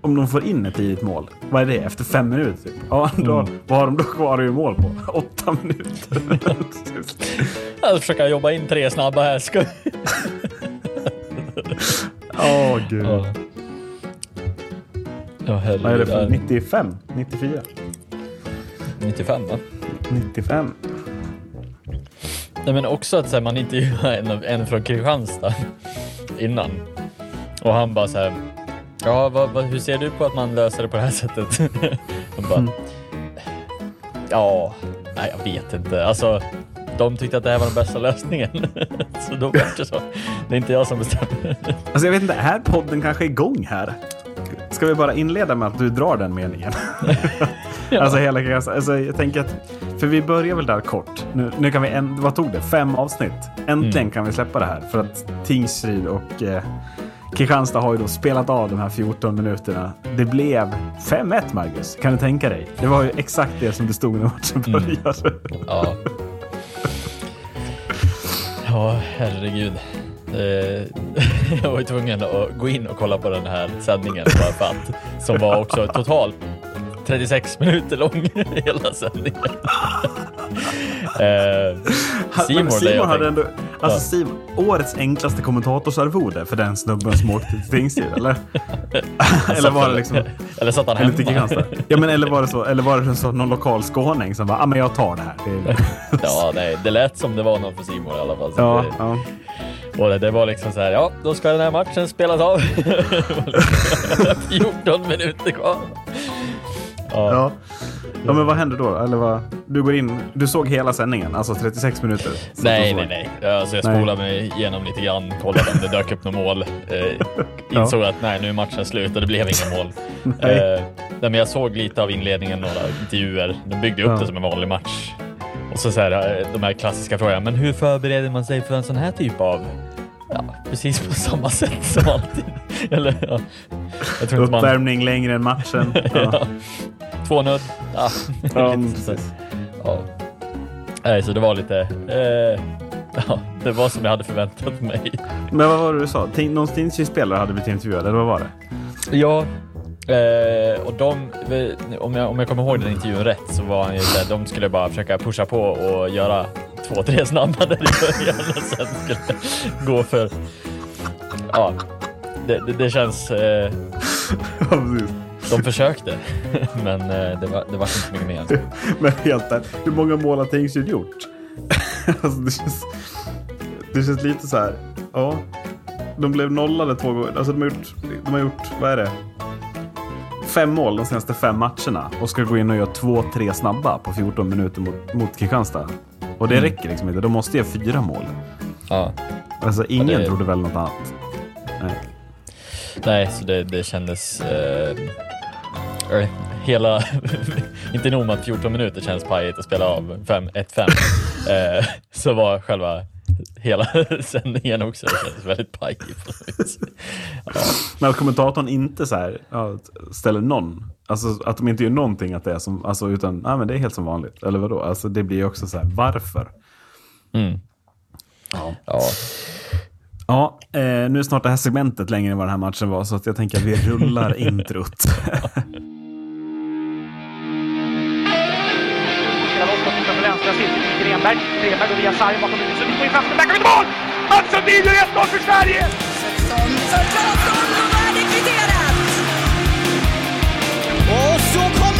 Om de får in ett tidigt mål, vad är det? Efter fem minuter? Typ. Ja, då, Mm. vad har de då kvar att göra mål på? Åtta minuter. Jag ska försöka jobba in tre snabba här. Ska... Åh gud. Ja. Ja, herregud. Vad är det för Ja, 95? 94? 95 va? 95? Nej, men också att så här, man intervjuade en, en från Kristianstad innan. Och han bara så här. Ja, vad, vad, hur ser du på att man löser det på det här sättet? Han bara. Ja, nej, jag vet inte. Alltså, de tyckte att det här var den bästa lösningen. så då blev det så. Det är inte jag som bestämmer. Alltså jag vet inte, är podden kanske igång här? Ska vi bara inleda med att du drar den meningen? Alltså hela alltså jag tänker att, för vi börjar väl där kort. Nu, nu kan vi, en, vad tog det? Fem avsnitt. Äntligen Mm. kan vi släppa det här. För att Tingsryd och eh, Kristianstad har ju då spelat av de här 14 minuterna. Det blev 5-1 Marcus. Kan du tänka dig? Det var ju exakt det som det stod när matchen Mm. började. Ja. Ja, herregud. Eh, jag var ju tvungen att gå in och kolla på den här sändningen bara för att. Som var också totalt 36 minuter lång, hela sändningen. Eh, Simon, hade ändå, alltså. Simon, årets enklaste kommentatorsarvode för den snubben som åkte till Tingsryd, eller? eller var det liksom... Eller satt han hemma? Ja, men eller var det så? Eller var det så någon lokal skåning som bara, ah, men jag tar det här. Det, Ja, nej, det lät som det var någon för Simon i alla fall. Ja, det, ja. Och det, det var liksom så här, ja, då ska den här matchen spelas av. 14 minuter kvar. Ja, ja. Ja, men vad hände då? Eller vad? Du går in, du såg hela sändningen, alltså 36 minuter? Nej, nej, nej. Alltså jag Nej. spolade mig igenom lite grann, kollade om det dök upp något mål. Eh, insåg att nej, nu är matchen slut och det blev inga mål. Nej. Eh, men jag såg lite av inledningen, några intervjuer. De byggde upp Ja. det som en vanlig match. Och så, så här, eh, de här klassiska frågorna. Men hur förbereder man sig för en sån här typ av... Ja, precis på samma sätt som alltid. Eller, ja. Inte man... Uppvärmning längre än matchen. Ja. Ja. Två nudd. Ja. Precis. ja. Nej, så det var lite... Eh, ja, det var som jag hade förväntat mig. Men vad var det du sa? Någon Tingsryd-spelare hade blivit intervjuad, eller vad var det? Ja, eh, och de, om jag, om jag kommer ihåg den intervjun rätt så var han ju såhär, de skulle bara försöka pusha på och göra två, tre snabba där i början och sen skulle gå för... Ja, det, det, det känns... Eh. De försökte, men eh, det var, det var inte mycket mer. Men helt ärligt, hur många mål har Tingsryd gjort? alltså, det, känns, det känns lite så här, ja. De blev nollade två gånger. Alltså, de, har gjort, de har gjort, vad är det? Fem mål de senaste fem matcherna och ska gå in och göra två, tre snabba på 14 minuter mot, mot Kristianstad. Och det Mm. räcker liksom inte. De måste göra fyra mål. Ja. Alltså ingen det- trodde väl något annat. Nej. Nej, så det, det kändes... Eh, eh, hela... inte nog med att 14 minuter känns pajigt att spela av 5-1-5. eh, så var själva hela sändningen också kändes väldigt pajig. Ja, Men att kommentatorn inte så här, ja, ställer någon, alltså att de inte gör någonting att det är som, alltså utan, nej men det är helt som vanligt. Eller vadå? Alltså det blir ju också så här, varför? mm. Ja. ja. Ja, eh, nu är snart det här segmentet längre än vad den här matchen var, så att jag tänker att vi rullar introt. Strömberg, till Grenberg. Går via sarg bakom huvudet. Sundin får in chansen, Där kan vi till mål! Mats Sundin gör 1-0 för Sverige! Och så kommer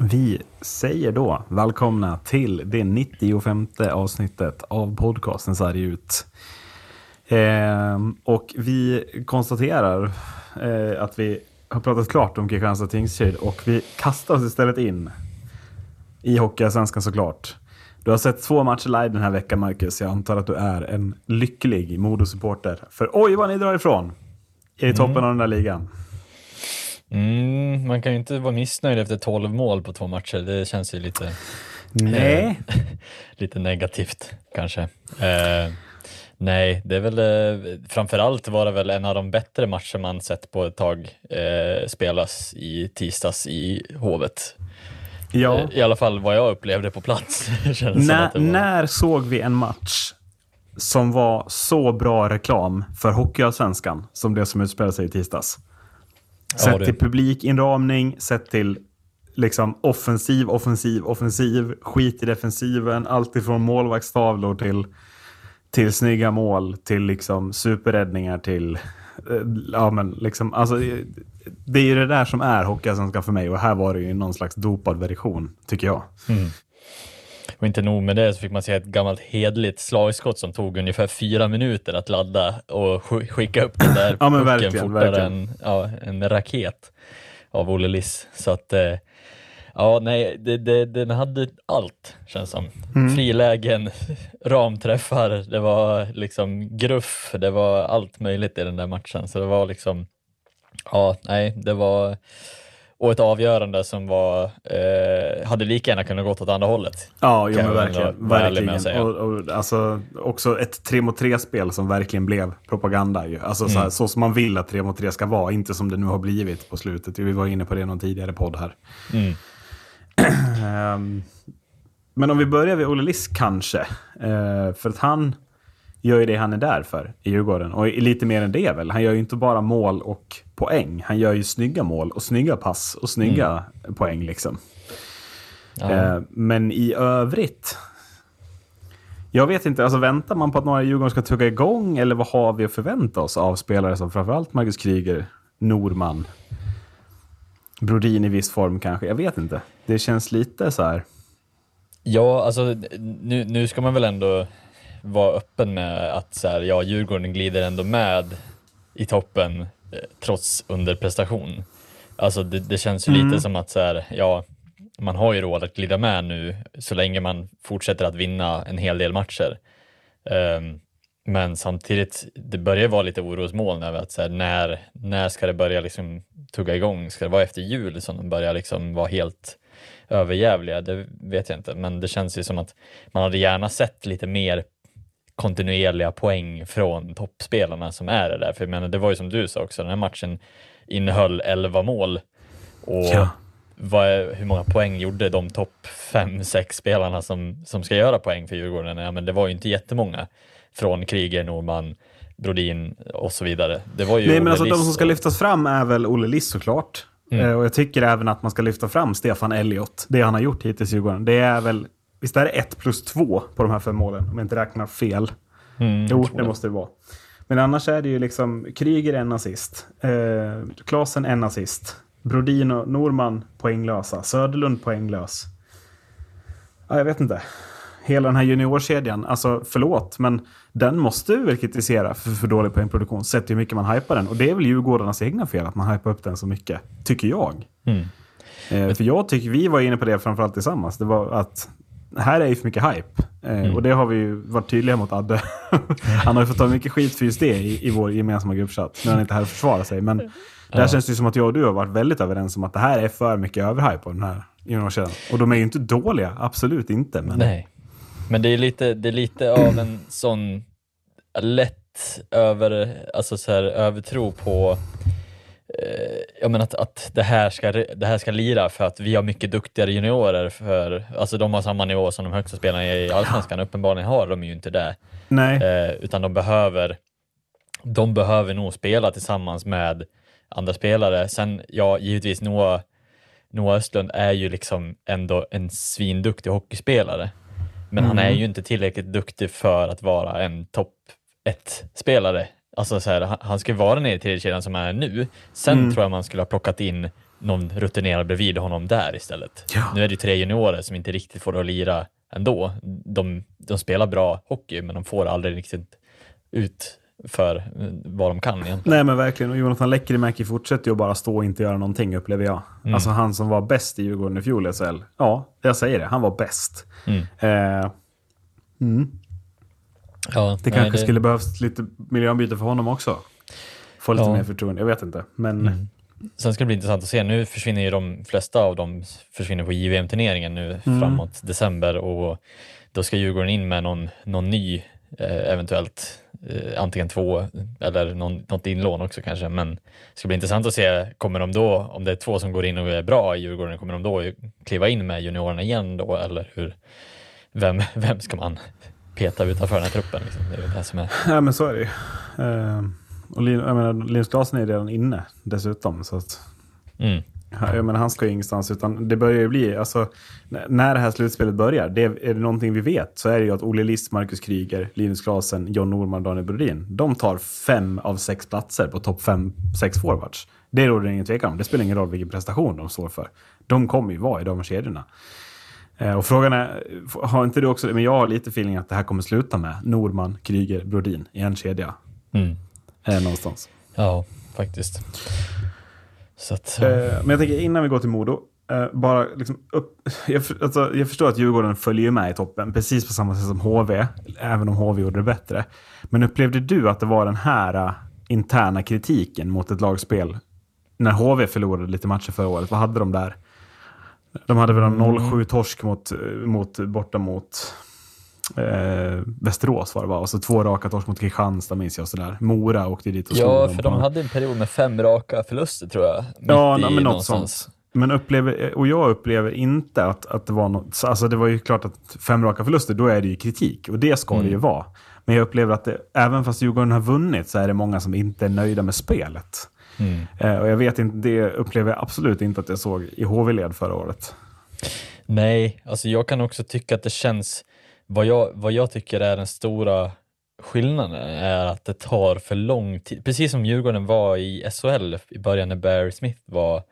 Vi säger då välkomna till det 95 avsnittet av podcasten Sarg ut. Ehm, och vi konstaterar eh, att vi har pratat klart om Kristianstad Tingsryd och vi kastar oss istället in i Hockeyallsvenskan såklart. Du har sett två matcher live den här veckan Marcus. Jag antar att du är en lycklig Modo-supporter. För oj vad ni drar ifrån! I toppen av den där ligan. Mm, man kan ju inte vara missnöjd efter 12 mål på två matcher. Det känns ju lite... Nej. lite negativt kanske. Eh, nej, det är väl eh, framförallt var det väl en av de bättre matcher man sett på ett tag eh, spelas i tisdags i Hovet. Ja. Eh, I alla fall vad jag upplevde på plats. När, när såg vi en match som var så bra reklam för Hockeyallsvenskan som det som utspelade sig i tisdags? Sett Ja, det- till publikinramning, sett till liksom offensiv, offensiv, offensiv, skit i defensiven, allt ifrån målvaktstavlor till, till snygga mål, till liksom superräddningar, till... eh, Ja, men liksom, alltså, det är ju det där som är Hockeyallsvenskan för mig och här var det ju någon slags dopad version, tycker jag. Och inte nog med det så fick man se ett gammalt hedligt slagskott som tog ungefär fyra minuter att ladda och sk- skicka upp den där Ja, pucken verkligen, fortare verkligen. än ja, en raket av Olle Liss. Så att, eh, ja nej, det, det, den hade allt känns som. Mm. Frilägen, ramträffar, det var liksom gruff, det var allt möjligt i den där matchen. Så det var liksom, ja nej, det var och ett avgörande som var, eh, hade lika gärna kunnat gått åt andra hållet. Ja, jo, men verkligen. verkligen. Och, och, alltså, också ett 3 mot 3-spel som verkligen blev propaganda. Ju. Alltså, så, här, så som man vill att 3 mot 3 ska vara, inte som det nu har blivit på slutet. Vi var inne på det i någon tidigare podd här. Mm. Ehm, men om vi börjar vid Olle Liss kanske. Eh, för att han gör ju det han är där för i Djurgården. Och lite mer än det väl. Han gör ju inte bara mål och poäng. Han gör ju snygga mål och snygga pass och snygga poäng liksom. Ja. Eh, men i övrigt. Jag vet inte, alltså väntar man på att några i Djurgården ska tugga igång eller vad har vi att förvänta oss av spelare som framförallt Marcus Kryger, Norman, Brodin i viss form kanske? Jag vet inte. Det känns lite så här. Ja, alltså nu, nu ska man väl ändå vara öppen med att så här, ja, Djurgården glider ändå med i toppen trots underprestation. Alltså det, det känns ju lite som att så här, ja, man har ju råd att glida med nu så länge man fortsätter att vinna en hel del matcher. Ehm, men samtidigt, det börjar vara lite orosmoln över att så här, när, när ska det börja liksom tugga igång? Ska det vara efter jul som de börjar liksom vara helt överjävliga? Det vet jag inte, men det känns ju som att man hade gärna sett lite mer kontinuerliga poäng från toppspelarna som är det där. För jag menar, det var ju som du sa också, den här matchen innehöll 11 mål. Och Ja. vad hur många poäng gjorde de topp 5-6 spelarna som, som ska göra poäng för Djurgården? Ja, men det var ju inte jättemånga från Kryger, Norman, Brodin och så vidare. Det var ju Nej, men Olle alltså de som ska lyftas fram är väl Olle Liss såklart. Mm. Eh, och jag tycker även att man ska lyfta fram Stefan Elliott. Det han har gjort hittills i Djurgården. Det är väl, visst är det 1 plus 2 på de här fem målen? Om jag inte räknar fel. Mm, Jo, det måste det vara. Men annars är det ju liksom Kryger en assist. Eh, Klasen en assist. Brodin och Norman poänglösa. Söderlund poänglös. Ja, jag vet inte. Hela den här juniorkedjan, alltså förlåt, men den måste vi väl kritisera för för dålig poängproduktion. Sett hur mycket man hypar den. Och det är väl Djurgårdarnas egna fel att man hypar upp den så mycket. Tycker jag. Mm. Eh, för jag tycker, vi var inne på det framförallt tillsammans. Det var att här är ju för mycket hype. Eh, Och det har vi ju varit tydliga mot Adde. han har ju fått ta mycket skit för just det i, i vår gemensamma gruppchatt. Nu är han inte här att försvara sig. Men där känns det ju som att jag och du har varit väldigt överens om att det här är för mycket överhype på den här juniorkedjan. Och de är ju inte dåliga, absolut inte. Men Nej, men det är lite, det är lite av en sån lätt över, alltså så här, övertro på ja, men att, att det, här ska, det här ska lira för att vi har mycket duktigare juniorer. För, alltså de har samma nivå som de högsta spelarna i Allsvenskan. Uppenbarligen har de ju inte det. nej. Eh, utan de behöver, de behöver nog spela tillsammans med andra spelare. Sen, ja, givetvis Noah, Noah Östlund är ju liksom ändå en svinduktig hockeyspelare. Men han är ju inte tillräckligt duktig för att vara en topp 1-spelare. Alltså så här, han- ska vara nere i tredje kedjan som är nu. Sen tror jag man skulle ha plockat in någon rutinerad bredvid honom där istället. Ja. Nu är det ju tre juniorer som inte riktigt får det att lira ändå. De, de spelar bra hockey, men de får aldrig riktigt ut för eh, vad de kan egentligen. Nej men verkligen. Och Jonathan Lekkerimäki fortsätter ju att bara stå och inte göra någonting upplever jag. Mm. Alltså han som var bäst i Djurgården i fjol i SHL. Ja, jag säger det. Han var bäst. Mm. Eh, Ja, det nej, kanske skulle behövas lite miljöombyte för honom också. Få lite Ja. mer förtroende. Jag vet inte. Men Mm. sen ska det bli intressant att se. Nu försvinner ju de flesta av dem försvinner på JVM-turneringen nu framåt december och då ska Djurgården in med någon, någon ny, eh, eventuellt eh, antingen två eller någon, något inlån också kanske. Men det ska bli intressant att se, kommer de då, om det är två som går in och är bra i Djurgården, kommer de då kliva in med juniorerna igen då eller hur? Vem, vem ska man peta utanför den här truppen? Liksom? Det är det som är... Ja, men så är det ju. Eh, och Lin, jag menar, Linus Klasen är redan inne dessutom. Så att, Mm. Ja, Jag menar, han ska ju ingenstans, utan det börjar ju bli... Alltså, när det här slutspelet börjar, det är, det någonting vi vet så är det ju att Olle Liss, Marcus Kryger, Linus Klasen, John Norman och Daniel Brodin, de tar fem av sex platser på topp fem, sex forwards. Det råder det ingen tvekan om. Det spelar ingen roll vilken prestation de står för. De kommer ju vara i de kedjorna. Eh, Och frågan är, har inte du också, men jag har lite feeling att det här kommer sluta med Norman, Kryger, Brodin i en kedja. Mm. Eh, någonstans. Ja, faktiskt. Att. Eh, men jag tänker innan vi går till Modo, eh, bara liksom upp, jag, alltså, jag förstår att Djurgården följer med i toppen, precis på samma sätt som HV, även om HV gjorde det bättre. Men upplevde du att det var den här interna kritiken mot ett lagspel när HV förlorade lite matcher förra året? Vad hade de där? De hade väl en 0-7 torsk mot, mot, borta mot eh, Västerås var det va? Och så två raka torsk mot Kristianstad minns jag. Sådär. Mora åkte dit och slog ja, för de hade en period med fem raka förluster tror jag. Ja, nej, men något sånt. Men upplever, och jag upplever inte att, att det var något... så Alltså det var ju klart att fem raka förluster, då är det ju kritik. Och det ska det ju vara. Men jag upplever att det, även fast Djurgården har vunnit så är det många som inte är nöjda med spelet. Mm. Eh, och jag vet inte, det upplever jag absolut inte att jag såg i HV-led förra året. Nej, alltså jag kan också tycka att det känns, vad jag, vad jag tycker är den stora skillnaden är att det tar för lång tid. Precis som Djurgården var i SHL i början när Barry Smith var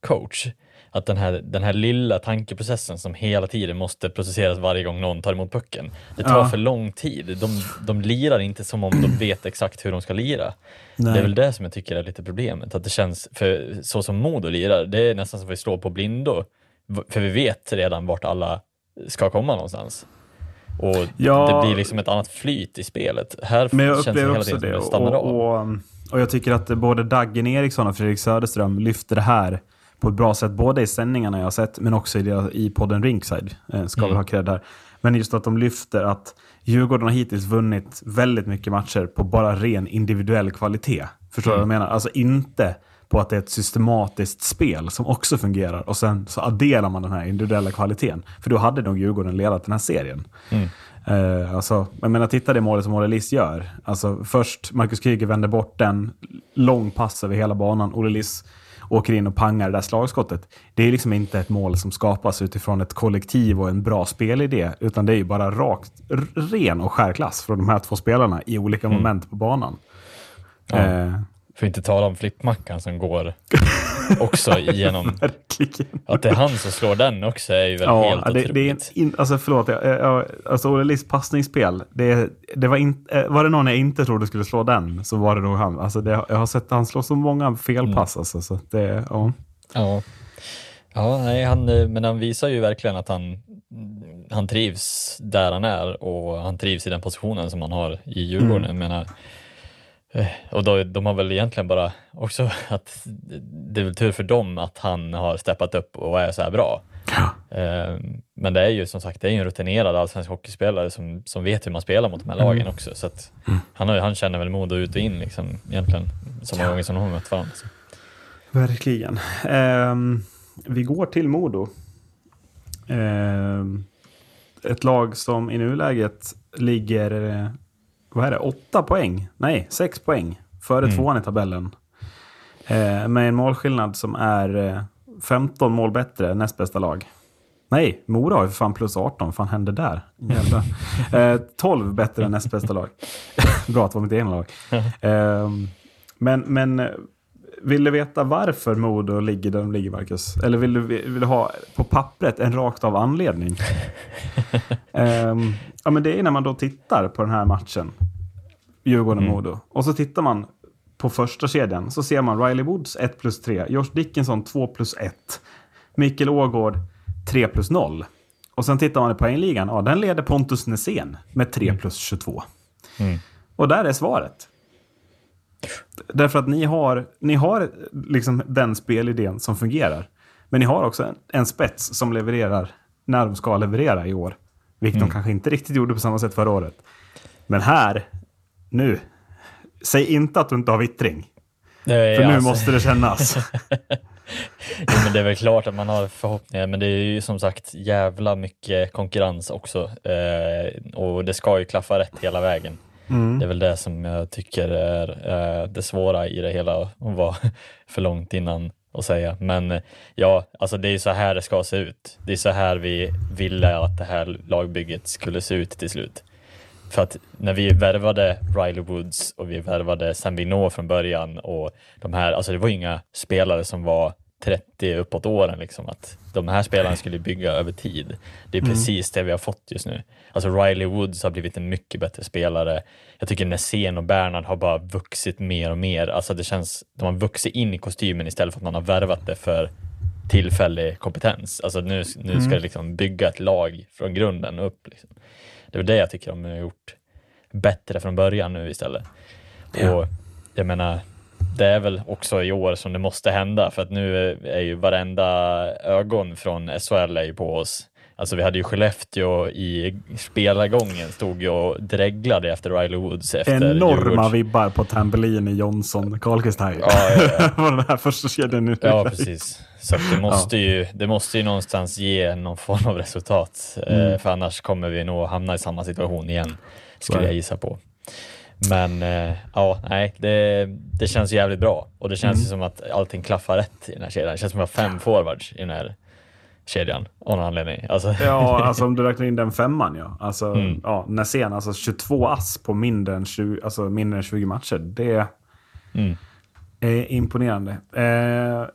coach. Att den här, den här lilla tankeprocessen som hela tiden måste processeras varje gång någon tar emot pucken. Det tar Ja. för lång tid. De, de lirar inte som om de vet exakt hur de ska lira. Nej. Det är väl det som jag tycker är lite problemet. Att det känns, för så som Modo lirar, det är nästan som att vi slår på blindo. För vi vet redan vart alla ska komma någonstans. Och Ja. det blir liksom ett annat flyt i spelet. Här Men jag känns det hela tiden som det. att det stannar av. Och, och, och jag tycker att både Daggen Eriksson och Fredrik Söderström lyfter det här på ett bra sätt. Både i sändningarna jag har sett, men också i, deras- i podden Ringside. Eh, ska väl ha cred här. Men just att de lyfter att Djurgården har hittills vunnit väldigt mycket matcher på bara ren individuell kvalitet. Förstår du vad jag menar? Alltså inte på att det är ett systematiskt spel som också fungerar och sen så adderar man den här individuella kvaliteten. För då hade nog Djurgården ledat den här serien. Eh, alltså, jag menar, titta det målet som Olle Liss gör. Alltså, först Marcus Kryger vänder bort den, lång pass över hela banan. Olle Liss åker in och pangar det där slagskottet. Det är liksom inte ett mål som skapas utifrån ett kollektiv och en bra spelidé, utan det är ju bara rakt, ren och skär klass från de här två spelarna i olika moment på banan. Ja. Eh, För att inte tala om flippmackan som går också genom... Att det är han som slår den också är ju väl Ja, helt det, otroligt. det är in, alltså förlåt, jag, jag, alltså Olle Liss passningsspel, det, det var, in, eh, var det någon jag inte trodde skulle slå den så var det nog han. Alltså det, jag har sett han slå så många felpass. Alltså, så det, ja. Ja, ja nej, han, eh, men han visar ju verkligen att han, han trivs där han är och han trivs i den positionen som han har i Djurgården. Jag menar, och då, de har väl egentligen bara också att det är väl tur för dem att han har steppat upp och är så här bra. Eh, Men det är ju som sagt det är ju en rutinerad allsvensk hockeyspelare som, som vet hur man spelar mot de här lagen också. Så att han, har, ju- han känner väl Modo ut och in liksom, egentligen, så många gånger som de har mött varandra. Så. Verkligen. Ehm, vi går till Modo. Ehm, ett lag som i nuläget ligger, eh, vad är det, åtta poäng? Nej, sex poäng före tvåan i tabellen. Eh, med en målskillnad som är eh, 15 mål bättre näst bästa lag. Nej, Mora har ju för fan plus 18. Vad fan hände där? Jävlar. Eh, 12 bättre än näst bästa lag. Bra att det var mitt egna lag. Ehm, men, men eh, vill du veta varför Modo ligger där de ligger, Marcus? Eller vill du, vill du ha på pappret en rakt av anledning? Ehm, ja, men det är när man då tittar på den här matchen, Djurgården-Modo, och så tittar man på första kedjan, så ser man Riley Woods 1 plus 3, Josh Dickinson 2 plus 1, Mikael Ågård 3 plus 0. Och sen tittar man i poängligan, ja, den leder Pontus Nässén med 3 plus 22. Mm. Och där är svaret. Därför att ni har, ni har liksom den spelidén som fungerar. Men ni har också en, en spets som levererar när de ska leverera i år. Vilket Mm. de kanske inte riktigt gjorde på samma sätt förra året. Men här, nu, säg inte att du inte har vittring. Är För nu alltså- måste det kännas. Jo, men det är väl klart att man har förhoppningar, men det är ju som sagt jävla mycket konkurrens också. Eh, och det ska ju klaffa rätt hela vägen. Mm. Det är väl det som jag tycker är eh, det svåra i det hela att vara för långt innan att säga. Men eh, ja, alltså det är ju så här det ska se ut. Det är så här vi ville att det här lagbygget skulle se ut till slut. För att när vi värvade Riley Woods och vi värvade Sam Vinot från början och de här, alltså det var ju inga spelare som var 30 uppåt åren liksom, att de här spelarna skulle bygga över tid. Det är precis det vi har fått just nu. Alltså Riley Woods har blivit en mycket bättre spelare. Jag tycker Nässén och Bernhard har bara vuxit mer och mer. Alltså det känns, de har vuxit in i kostymen istället för att man har värvat det för tillfällig kompetens. Alltså nu, nu ska det liksom bygga ett lag från grunden upp. Liksom. Det är det jag tycker de har gjort bättre från början nu istället. Och jag menar, det är väl också i år som det måste hända för att nu är ju varenda ögon från SHL på oss. Alltså vi hade ju Skellefteå i spelargången, stod ju och dreglade efter Riley Woods efter Enorma Djurgårds- vibbar på Tambellini, Jonsson, Karlqvist här. Ja, ja, ja. Den här första kedjan. Ja, precis. Så det, måste ju, det måste ju någonstans ge någon form av resultat. Eh, för annars kommer vi nog hamna i samma situation igen, skulle jag gissa på. Men eh, ja, nej, det, det känns jävligt bra. Och det känns ju som att allting klaffar rätt i den här kedjan. Det känns som att vi har fem forwards i den här kedjan, av någon anledning. Alltså, Ja, alltså om du räknar in den femman ja. Alltså, Mm. ja Nässén, alltså 22 ass på mindre än 20, alltså mindre än 20 matcher. Det Mm. är imponerande. Eh,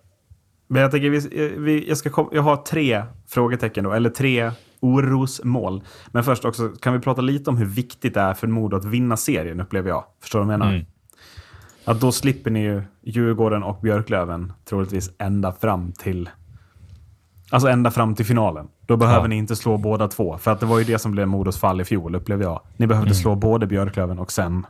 men jag tänker, vi, vi, jag, ska kom, jag har tre frågetecken då, eller tre orosmål. Men först också, kan vi prata lite om hur viktigt det är för Modo att vinna serien, upplever jag. Förstår du vad jag menar? Mm. Att då slipper ni ju Djurgården och Björklöven troligtvis ända fram till Alltså ända fram till finalen. Då behöver Ja. ni inte slå båda två. För att det var ju det som blev Modos fall i fjol, upplever jag. Ni behövde slå både Björklöven och sen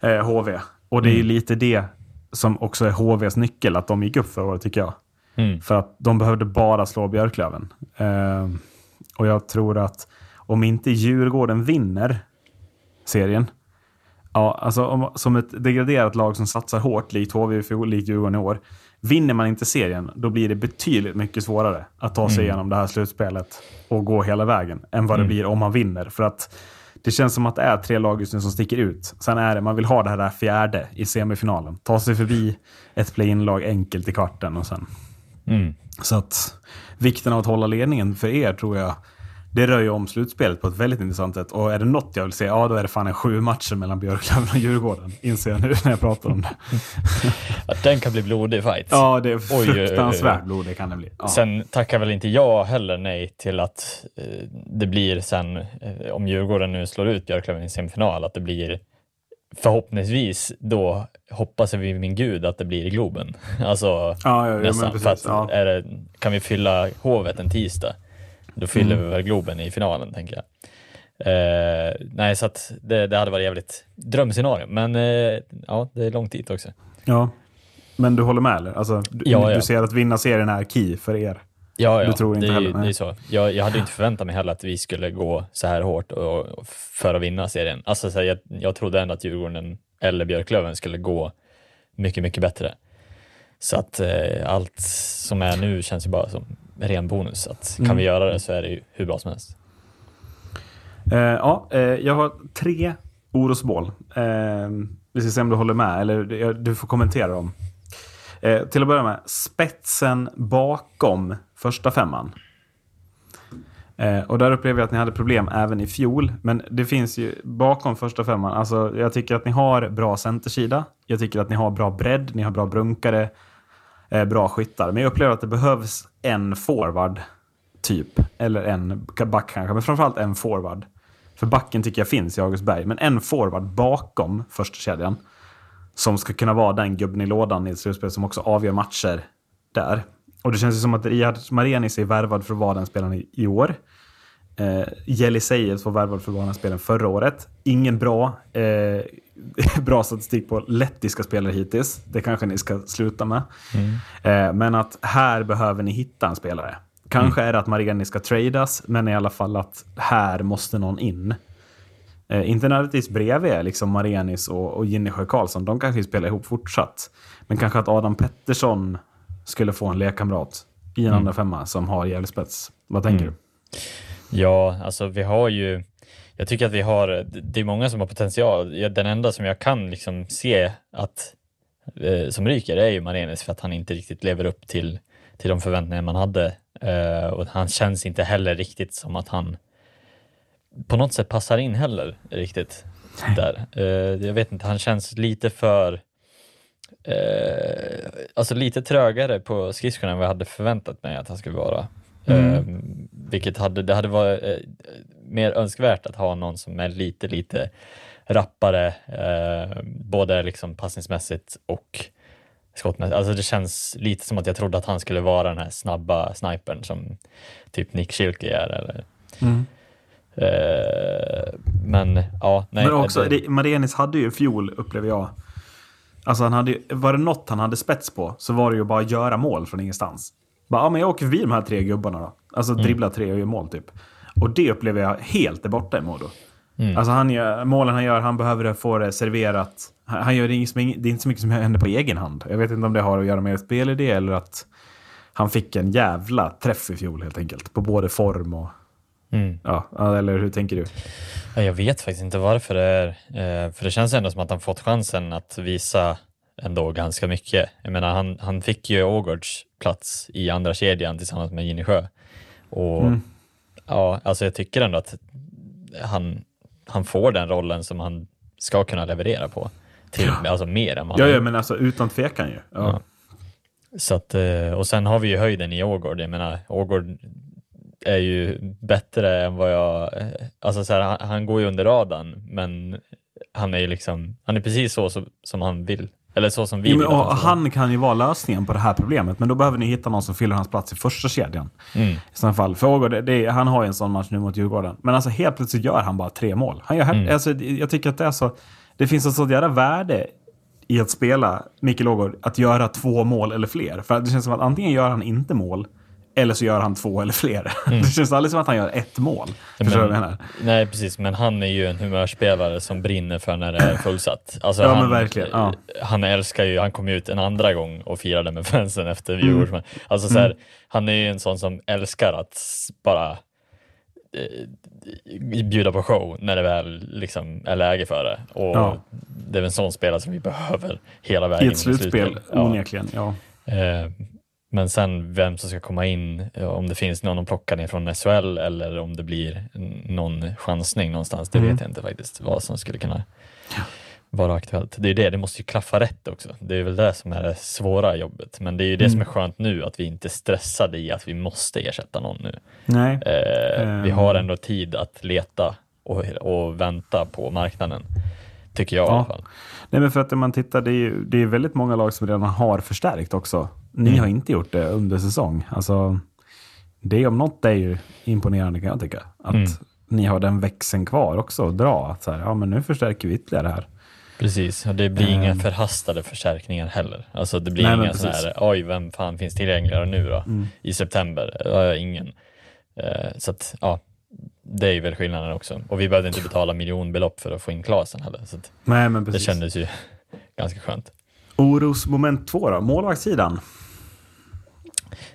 eh, HV. Och det är ju lite det som också är HVs nyckel, att de gick upp förra året, tycker jag. Mm. För att de behövde bara slå Björklöven. Eh, och jag tror att om inte Djurgården vinner serien, ja, alltså om, som ett degraderat lag som satsar hårt, likt HV fjol, likt Djurgården i år, vinner man inte serien, då blir det betydligt mycket svårare att ta sig igenom det här slutspelet och gå hela vägen än vad det blir om man vinner. För att det känns som att det är tre lag just nu som sticker ut. Sen är det, man vill ha det här där fjärde i semifinalen. Ta sig förbi ett play-in-lag enkelt i kvarten och sen Mm. Så att vikten av att hålla ledningen för er tror jag, det rör ju om slutspelet på ett väldigt intressant sätt. Och är det något jag vill se, ja då är det fan en sju matcher mellan Björklöven och Djurgården. Inser jag nu när jag pratar om det. Att den kan bli blodig fight. Ja, det är oj. fruktansvärt blod det kan det bli. Ja. Sen tackar väl inte jag heller nej till att eh, det blir sen, eh, om Djurgården nu slår ut Björklöven i semifinal, att det blir förhoppningsvis då hoppas vi min gud att det blir i Globen. Alltså ja, ja, ja, nästan. precis. Att det, kan vi fylla Hovet en tisdag, då fyller Mm. vi väl Globen i finalen tänker jag. Eh, nej, så att det, det hade varit jävligt drömscenario, men eh, ja, det är långt dit också. ja. Men du håller med eller? Alltså, du, du ser att vinna serien är key för er. Ja, ja. Du tror inte det, heller, nej. det är så. Jag, jag hade inte förväntat mig heller att vi skulle gå så här hårt och, och för att vinna serien. Alltså, så här, jag, jag trodde ändå att Djurgården eller Björklöven skulle gå mycket, mycket bättre. Så att eh, allt som är nu känns ju bara som ren bonus. Att kan Mm. vi göra det så är det ju hur bra som helst. Eh, ja, eh, jag har tre orosmål. Eh, vi ska se om du håller med, eller du får kommentera dem. Eh, till att börja med, spetsen bakom första femman. Eh, och där upplever jag att ni hade problem även i fjol. Men det finns ju bakom första femman, alltså jag tycker att ni har bra centersida. Jag tycker att ni har bra bredd, ni har bra brunkare, eh, bra skyttar. Men jag upplever att det behövs en forward, typ. Eller en back kanske, men framförallt en forward. För backen tycker jag finns i August Berg. men en forward bakom första kedjan som ska kunna vara den gubben i lådan i ett slutspel som också avgör matcher där. Och det känns ju som att Riyad Marenis är värvad för att vara den spelaren i, år. Eh, Jelisejevs var värvad för Ghana-spelen förra året. Ingen bra, eh, bra statistik på lettiska spelare hittills. Det kanske ni ska sluta med. Eh, men att här behöver ni hitta en spelare. Kanske är det att Mariani ska tradas, men i alla fall att här måste någon in. Eh, inte nödvändigtvis bredvid liksom Marianis och, och Jinnesjö Karlsson. De kanske spelar ihop fortsatt. Men kanske att Adam Pettersson skulle få en lekkamrat i en andra femma som har jävlig spets. Vad tänker du? Ja, alltså vi har ju, jag tycker att vi har, det är många som har potential. Den enda som jag kan liksom se att, eh, som ryker är ju Marenis för att han inte riktigt lever upp till, till de förväntningar man hade. Eh, och han känns inte heller riktigt som att han på något sätt passar in heller riktigt där. Eh, jag vet inte, han känns lite för eh, alltså lite trögare på skridskorna än vad jag hade förväntat mig att han skulle vara. Eh, vilket hade, det hade varit eh, mer önskvärt att ha någon som är lite, lite rappare, eh, både liksom passningsmässigt och skottmässigt. Alltså det känns lite som att jag trodde att han skulle vara den här snabba snipern som typ Nick Schilke är. Eller, eh, men ja, nej. Men också, det- Marianis hade ju fjol, upplever jag. Alltså han hade, var det något han hade spets på så var det ju bara att göra mål från ingenstans. Bara, ja, men jag åker förbi de här tre gubbarna då. Alltså dribbla tre och gör mål typ. Och det upplever jag helt är borta i Modo. Alltså han gör, målen han gör, han behöver få det serverat. Han, gör det, inget det är inte så mycket som händer på egen hand. Jag vet inte om det har att göra med spelidé eller att han fick en jävla träff i fjol helt enkelt. På både form och... Mm. Ja, eller hur tänker du? Ja, Jag vet faktiskt inte varför det är, eh, för det känns ändå som att han fått chansen att visa ändå ganska mycket. Jag menar, han, han fick ju Ågårds plats i andra kedjan tillsammans med Ginny Och ja, alltså jag tycker ändå att han, han får den rollen som han ska kunna leverera på. Till, Alltså mer än vad Ja, ja, men alltså utan tvekan ju. Ja. Ja. Så att, eh, och sen har vi ju höjden i Ågård. Jag menar, Ågård är ju bättre än vad jag... Alltså så här, han, han går ju under radarn, men han är ju liksom... Han är precis så som, som han vill. Eller så som vi Jo, vill men, vara. han kan ju vara lösningen på det här problemet, men då behöver ni hitta någon som fyller hans plats i första kedjan. Mm. I sådana fall. För Ågård, det, det, han har ju en sån match nu mot Djurgården. Men alltså helt plötsligt gör han bara tre mål. Han gör, Mm. alltså, jag tycker att det är så... Det finns ett sånt jävla värde i att spela Mikael Ågård, att göra två mål eller fler. För det känns som att antingen gör han inte mål, eller så gör han två eller fler. Det känns aldrig som att han gör ett mål. Förstår du vad jag menar? Nej, precis, men han är ju en humörspelare som brinner för när det är fullsatt. Alltså, Ja, men han, verkligen, ja. han älskar ju, han kom ut en andra gång och firade med fansen efter Mm. Djurgårdsmatchen. Alltså, så här, Han är ju en sån som älskar att bara eh, bjuda på show när det väl liksom är läge för det. Och Ja. Det är väl en sån spelare som vi behöver hela vägen I ett slutspel, Ja. onekligen. Ja. Eh, Men sen vem som ska komma in, eh, om det finns någon att plocka ner från SHL eller om det blir någon chansning någonstans, det Mm. vet jag inte faktiskt vad som skulle kunna vara aktuellt. Det är det, det måste ju klaffa rätt också. Det är väl det som är det svåra jobbet. Men det är ju det som Mm. är skönt nu, att vi inte är stressade i att vi måste ersätta någon nu. Nej. Eh, Vi Ehm. har ändå tid att leta och, och vänta på marknaden, tycker jag i Ja. alla fall. Nej, men för att man tittar, det är ju det är väldigt många lag som redan har förstärkt också. Ni Mm. har inte gjort det under säsong. Alltså, det om något är ju imponerande kan jag tycka. Att Mm. ni har den växeln kvar också att dra. Att så här, ja, men nu förstärker vi ytterligare här. Precis, och det blir inga Ehm. förhastade förstärkningar heller. Alltså det blir Nej, inga. Mm. här, oj, vem fan finns tillgängligare nu då? I september? Ja, ingen. Eh, så att, ja, det är ju väl skillnaden också. Och vi behövde inte betala miljonbelopp för att få in Klasen heller. Så Nej, men det precis. kändes ju ganska skönt. Orosmoment två då, målvaktssidan.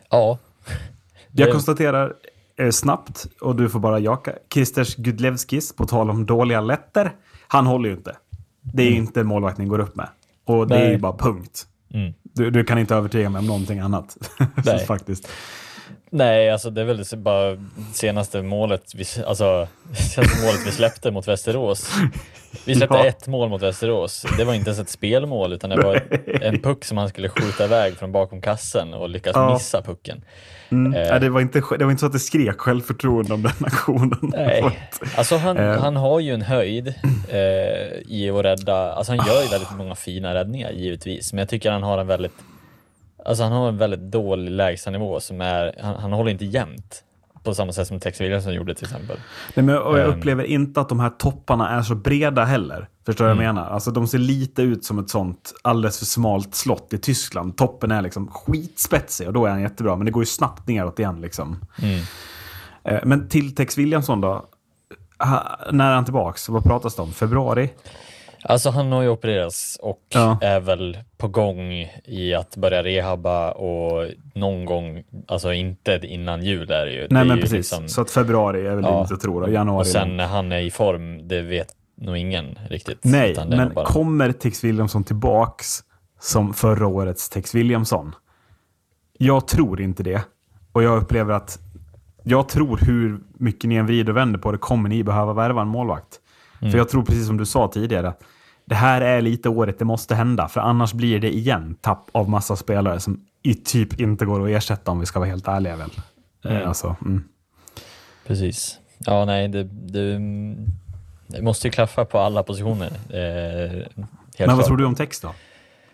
Ja. Jag konstaterar eh, snabbt, och du får bara jaka, Kristers Gudlevskis, på tal om dåliga letter, han håller ju inte. Det är inte en målvakt ni går upp med. Och det är Nej. ju bara punkt. Mm. Du, du kan inte övertyga mig om någonting annat. Faktiskt. Nej, alltså det är väl bara senaste målet vi, alltså, senaste målet vi släppte mot Västerås. Vi släppte Ja. ett mål mot Västerås. Det var inte ens ett spelmål utan det var en puck som han skulle skjuta iväg från bakom kassen och lyckas Ja. missa pucken. Mm. Eh. Det, var inte, det var inte så att det skrek självförtroende om den aktionen. Nej, alltså han, Eh. han har ju en höjd eh, i att rädda, alltså han gör ju väldigt många fina räddningar givetvis, men jag tycker han har en väldigt, alltså han har en väldigt dålig lägstanivå som är, han, han håller inte jämnt på samma sätt som Tex Williamson gjorde till exempel. Nej, men, och jag Ehm. upplever inte att de här topparna är så breda heller. Förstår du vad jag menar? Alltså, de ser lite ut som ett sånt alldeles för smalt slott i Tyskland. Toppen är liksom skitspetsig och då är han jättebra. Men det går ju snabbt neråt igen. Liksom. Mm. Eh, Men till Tex Williamson då? När är han tillbaks? Vad pratas det om? Februari? Alltså han har ju opererats och Ja. är väl på gång i att börja rehabba och någon gång, alltså inte innan jul är det ju. Nej, det men precis. liksom- Så att februari är väl Ja. rimligt att tro. Då. Januari. och sen när han är i form, det vet nog ingen riktigt. Nej, men bara- kommer Tex Williamson tillbaks som förra årets Tex Williamson? Jag tror inte det. Och jag upplever att jag tror hur mycket ni än vrider och vänder på det kommer ni behöva värva en målvakt. Mm. För jag tror precis som du sa tidigare. Det här är lite året det måste hända. För annars blir det igen tapp av massa spelare som i typ inte går att ersätta om vi ska vara helt ärliga väl. Mm. Eh, Alltså, mm. Precis. Ja, nej, det, det, det måste ju klaffa på alla positioner. Eh, Men vad klart. tror du om text då?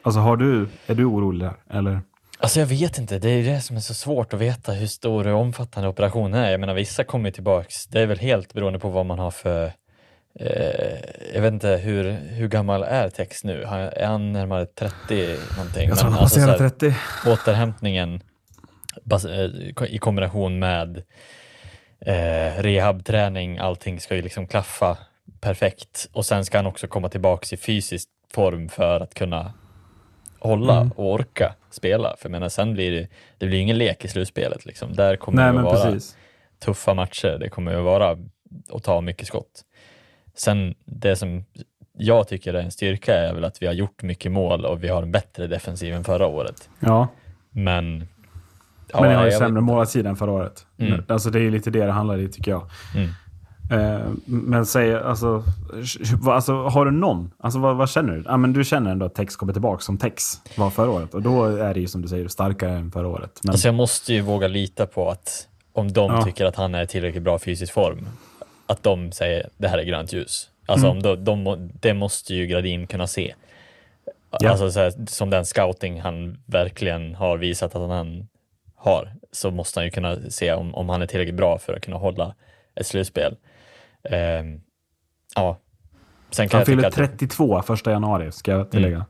Alltså har du, är du orolig där? Eller? Alltså jag vet inte, det är det som är så svårt att veta hur stor och omfattande operationen är. Jag menar vissa kommer ju tillbaks, det är väl helt beroende på vad man har för jag vet inte hur, hur gammal är Tex nu? Han- Är han närmare 30 någonting? Jag tror han alltså, passerar så här, 30. återhämtningen eh, i kombination med eh, rehabträning, allting ska ju liksom klaffa perfekt. Och sen ska han också komma tillbaks i fysisk form för att kunna hålla Mm. och orka spela. För jag menar, sen blir det, det blir ingen lek i slutspelet. Liksom. Där kommer Nej, det att vara precis. tuffa matcher. Det kommer att vara att ta mycket skott. Sen det som jag tycker är en styrka är väl att vi har gjort mycket mål och vi har en bättre defensiv än förra året. Ja, Men... men ni har ju sämre målvaktssida än förra året. Mm. Alltså det är ju lite det det handlar i tycker jag. Mm. Eh, men säg, alltså, alltså, har du någon? Alltså vad, vad känner du? Ja, men du känner ändå att Tex kommer tillbaka som Tex var förra året. Och då är det ju som du säger starkare än förra året. Men, Alltså jag måste ju våga lita på att om de Ja. tycker att han är i tillräckligt bra fysisk form, att de säger det här är grönt ljus. Alltså Mm. om de, de, det måste ju Gradin kunna se. Ja. Alltså så här, som den scouting han verkligen har visat att han har, så måste han ju kunna se om, om han är tillräckligt bra för att kunna hålla ett slutspel. Ehm, ja. Sen kan han fyller att 32 första januari, ska jag tillägga.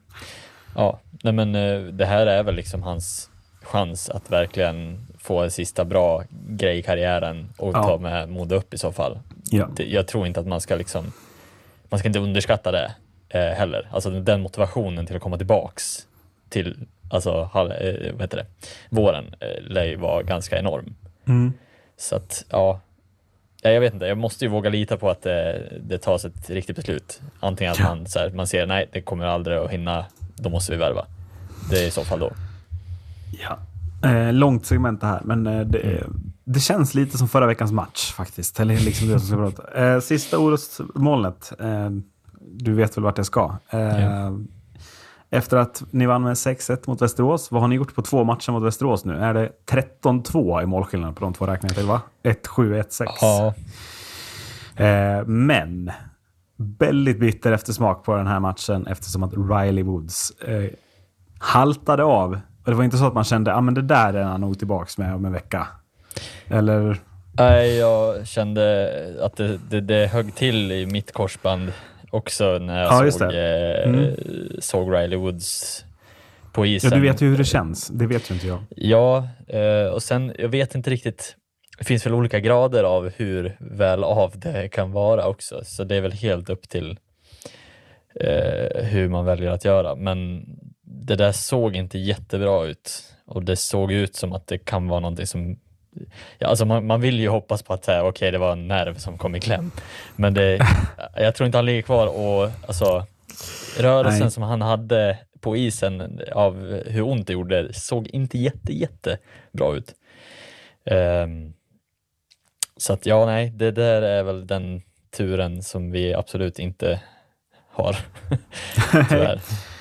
Ja, nej men eh, det här är väl liksom hans chans att verkligen få en sista bra grej i karriären och Ja. ta med Modo upp i så fall. Ja. Jag tror inte att man ska liksom, man ska inte underskatta det eh, heller. Alltså den- motivationen till att komma tillbaks till, alltså, hal- eh, vad heter det, våren eh, lär ju vara ganska enorm. Mm. Så att, ja, Ja, jag vet inte, jag måste ju våga lita på att det, det tas ett riktigt beslut. Antingen att man, så här, man ser, nej, det kommer aldrig att hinna, då måste vi värva. Det är i så fall då. Ja. Eh, långt segment det här, men eh, det, det känns lite som förra veckans match faktiskt. Eller liksom det som ska prata. Eh, sista orosmolnet. Eh, du vet väl vart jag ska. Ja. Efter att ni vann med 6-1 mot Västerås, vad har ni gjort på två matcher mot Västerås nu? Är det 13-2 i målskillnad på de två räknar jag till, va? 1-7, 1-6. Ja, Eh, men väldigt bitter eftersmak på den här matchen eftersom att Riley Woods haltade av. Och det var inte så att man kände att ah, det där är han nog tillbaka med om en vecka. Eller? nej, jag kände att det, det, det högg till i mitt korsband också när jag Ja, såg, eh, Mm. såg Riley Woods på Ja, isen. du vet ju hur det känns. Det vet ju inte jag. Ja, eh, och sen jag vet inte riktigt. Det finns väl olika grader av hur väl av det kan vara också, så det är väl helt upp till eh, hur man väljer att göra. Men det där såg inte jättebra ut och det såg ut som att det kan vara någonting som Ja, alltså man, man vill ju hoppas på att okej, det var en nerv som kom i kläm. Men det, jag tror inte han ligger kvar och alltså, rörelsen Nej. som han hade på isen av hur ont det gjorde såg inte jätte, jätte bra ut. Ehm, så att ja, nej, det där är väl den turen som vi absolut inte har. Tyvärr.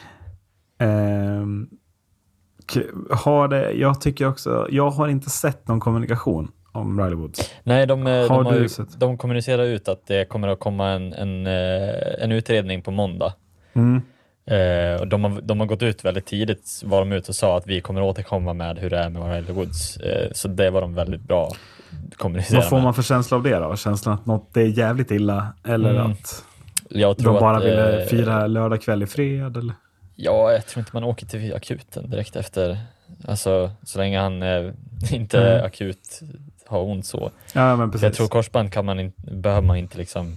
K- har det, jag tycker också, jag har inte sett någon kommunikation om Riley Woods. Nej, de, eh, Har de, har du ju, sett? de kommunicerar ut att det kommer att komma en, en, eh, en utredning på måndag. Mm. Eh, och de, har, de har gått ut väldigt tidigt, var de ute och sa att vi kommer återkomma med hur det är med Riley Woods. Eh, så det var de väldigt bra kommunicerade Vad får med. man för känsla av det då? Känslan att något är jävligt illa eller Mm. att de bara att, ville eh, fira lördag kväll i fred? Eller? Ja, jag tror inte man åker till akuten direkt efter. Alltså, så länge han eh, inte Mm. akut har ont så. Ja, men precis. jag tror korsband kan man in, behöver man inte liksom...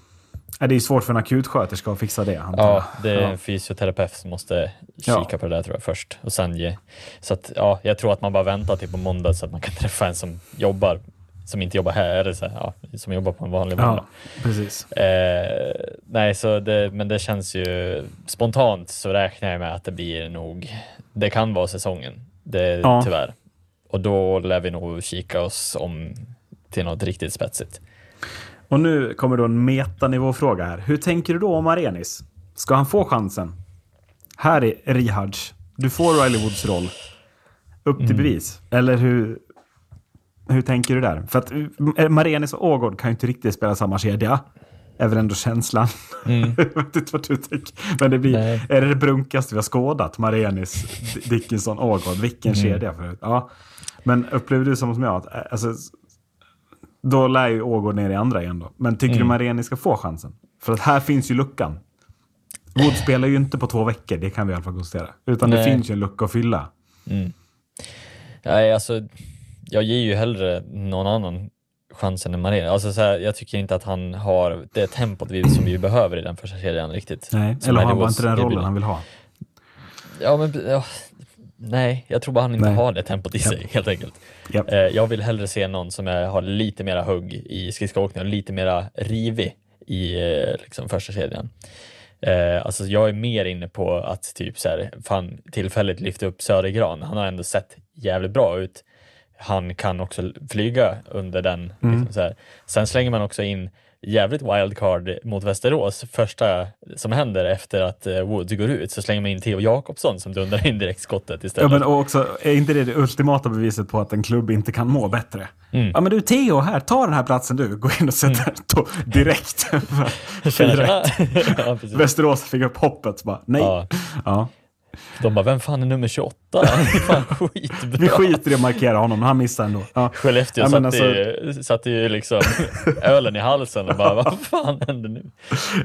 Ja, det är svårt för en akutsköterska att fixa det. antar. Ja, det är Ja. en fysioterapeut som måste kika Ja. på det där tror jag först. Och sen ge. Så att, ja, jag tror att man bara väntar till på måndag så att man kan träffa en som jobbar, som inte jobbar här, eller så här, ja, som jobbar på en vanlig måndag. ja, precis. Eh, nej, så det, men det känns ju spontant så räknar jag med att det blir nog, det kan vara säsongen, det, Ja. tyvärr. Och då lär vi nog kika oss om till något riktigt spetsigt. Och nu kommer då en metanivåfråga här. Hur tänker du då om Arenis? Ska han få chansen? Här är Rihards. Du får Riley Woods roll. Upp till Mm. bevis. Eller hur, hur tänker du där? För att eh, Marenis och Ågård kan ju inte riktigt spela samma kedja. Är väl ändå känslan. Mm. jag vet inte vad du tänker. Men det blir, Nej. är det det brunkaste vi har skådat? Marenis, Dickinson, Ågård. Vilken Mm. kedja förut. Ja. Men upplever du som, jag att eh, alltså, då lär ju Ågård ner i andra igen då. Men tycker Mm. du Mareni ska få chansen? För att här finns ju luckan. Wood spelar ju inte på två veckor, det kan vi i alla fall konstatera. Utan det Nej. finns ju en lucka att fylla. Mm. Nej, alltså, jag ger ju hellre någon annan chansen än Marin. Alltså, så här, jag tycker inte att han har det tempot vi, som vi behöver i den första kedjan riktigt. Nej, Som eller har han bara inte den rollen han vill ha? Ja, men ja, nej, jag tror bara han inte Nej. har det tempot i sig helt enkelt. Japp. Eh, jag vill hellre se någon som är, har lite mera hugg i skridskoåkning och lite mera rivig i eh, liksom, första kedjan. Eh, alltså jag är mer inne på att typ så här, fan, tillfälligt lyfta upp Södergran. Han har ändå sett jävligt bra ut. Han kan också flyga under den. Mm. Liksom så här. Sen slänger man också in jävligt wildcard mot Västerås. Första som händer efter att eh, Woods går ut så slänger man in Theo Jakobsson som dundrar in direktskottet Ja, istället. men och också, är inte det det ultimata beviset på att en klubb inte kan må bättre? Mm. Ja, men du Theo, här, ta den här platsen du. Gå in och sätt den då, direkt. Tjena. ja. Västerås fick upp hoppet. Bara, nej. Ja. Ja. De bara, vem fan är nummer 28? Han är fan skitbra. Vi skiter i att markera honom, han missar ändå. Ja. Skellefteå Ja, men satte, alltså- ju, satte ju liksom ölen i halsen och bara, vad fan händer nu?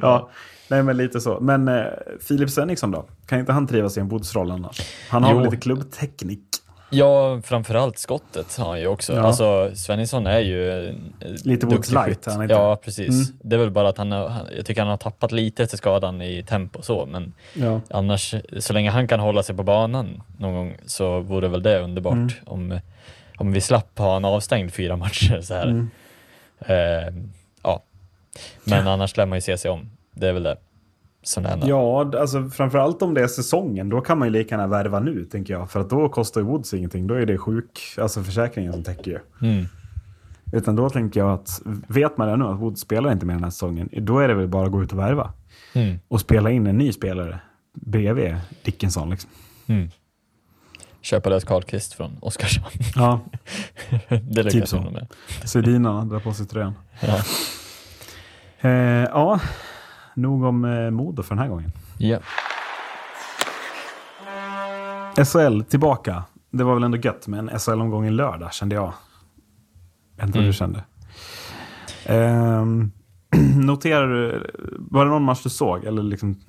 Ja, nej men lite så. Men eh, Filip Svenningsson då? Kan inte han trivas i en Woods-roll annars? Han har Jo. lite klubbteknik? Ja, framförallt skottet har han ju också. Ja. Alltså, Svenningsson är ju en Lite Woods duktig light, han inte? Ja, precis. Mm. Det är väl bara att han, har, han, jag tycker han har tappat lite efter skadan i tempo och så, men Ja. annars, så länge han kan hålla sig på banan någon gång så vore väl det underbart Mm. om, om vi slapp ha en avstängd fyra matcher så här. Mm. Eh, ja, men annars lär man ju se sig om. Det är väl det händer. Ja, alltså framförallt om det är säsongen, då kan man ju lika gärna värva nu, tänker jag. För att då kostar ju Woods ingenting. Då är det sjuk, alltså försäkringen som täcker ju. Mm. Utan då tänker jag att, vet man nu att Woods spelar inte mer den här säsongen, då är det väl bara att gå ut och värva. Mm. Och spela in en ny spelare bredvid Dickinson. Liksom. Mm. Köpa lös Karlqvist från Oskarshamn. Ja, det lyckas Typ så. med. Sedina drar på sig tröjan. Ja. Eh, ja, nog om eh, Modo för den här gången. Ja. SHL tillbaka. Det var väl ändå gött med en SHL-omgång i lördag, kände jag. Jag vet inte Mm. du kände. Ehm, noterar du, var det någon match du såg? Eller, liksom,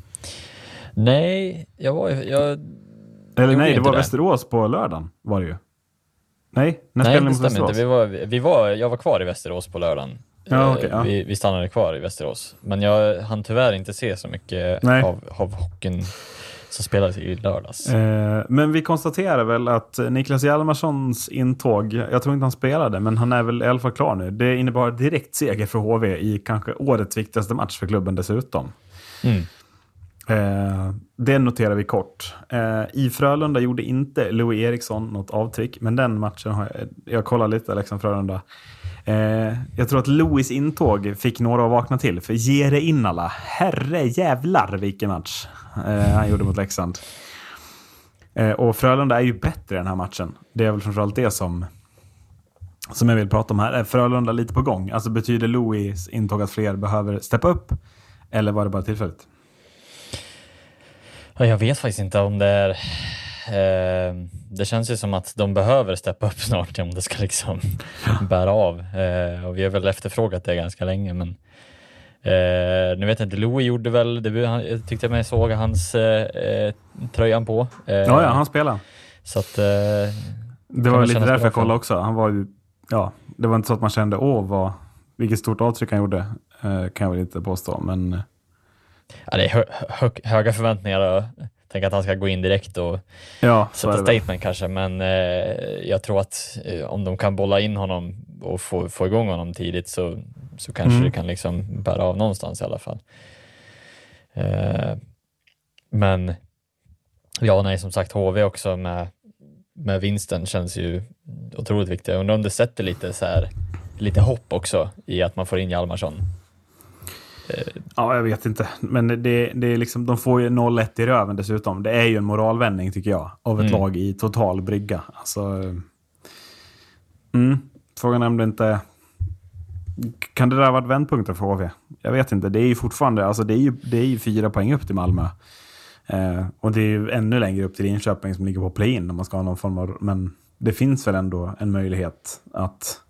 Nej, jag var jag, eller nej, det var det. Västerås på lördagen. Var det ju. Nej, när nej det stämmer inte. Vi var, vi var, jag var kvar i Västerås på lördagen. Ja, Eh, okej, ja. vi, vi stannade kvar i Västerås. Men jag hann tyvärr inte se så mycket Nej. av, av hockeyn som spelades i lördags. Eh, men vi konstaterar väl att Niklas Hjalmarssons intåg, jag tror inte han spelade, men han är väl i alla fall klar nu. Det innebar direkt seger för HV i kanske årets viktigaste match för klubben dessutom. Mm. Eh, det noterar vi kort. Eh, I Frölunda gjorde inte Louis Eriksson något avtryck, men den matchen har jag, jag kollar lite, Leksand Frölunda. Eh, jag tror att Louis intåg fick några att vakna till, för gere in alla. herre jävlar vilken match eh, han gjorde mot Leksand. Eh, och Frölunda är ju bättre i den här matchen. Det är väl framförallt det som, som jag vill prata om här. Är Frölunda lite på gång? Alltså betyder Louis intåg att fler behöver steppa upp? Eller var det bara tillfälligt? Jag vet faktiskt inte om det är... Eh, det känns ju som att de behöver steppa upp snart om det ska liksom bära av. Eh, och vi har väl efterfrågat det ganska länge, men eh, nu vet jag inte, Louis gjorde väl debut, han, jag tyckte jag mig såg hans eh, eh, tröjan på. Ja, ja, han spelar. Så att... Det var lite därför jag för kollade också. Han var ju, ja, det var inte så att man kände, åh, vad, vilket stort avtryck han gjorde. Kan jag väl inte påstå, men ja, det är hö, hö, höga förväntningar och tänk att han ska gå in direkt och ja, sätta statement kanske, men eh, jag tror att eh, om de kan bolla in honom och få, få igång honom tidigt så, så kanske Mm. det kan liksom bära av någonstans i alla fall. Eh, men ja, nej, som sagt, HV också med, med vinsten känns ju otroligt viktigt. Jag undrar om det sätter lite, så här, lite hopp också i att man får in Hjalmarsson. Ja, jag vet inte. Men det, det är liksom, de får ju 0-1 i röven dessutom. Det är ju en moralvändning tycker jag. Av ett Mm. lag i total brygga. Alltså, mm, frågan är om det inte... Kan det där ha varit vändpunkten för HV? Jag vet inte. Det är ju fortfarande... Alltså det är ju, det är ju fyra poäng upp till Malmö. Eh, och det är ju ännu längre upp till Linköping som ligger på play-in om man ska ha någon form av... Men det finns väl ändå en möjlighet att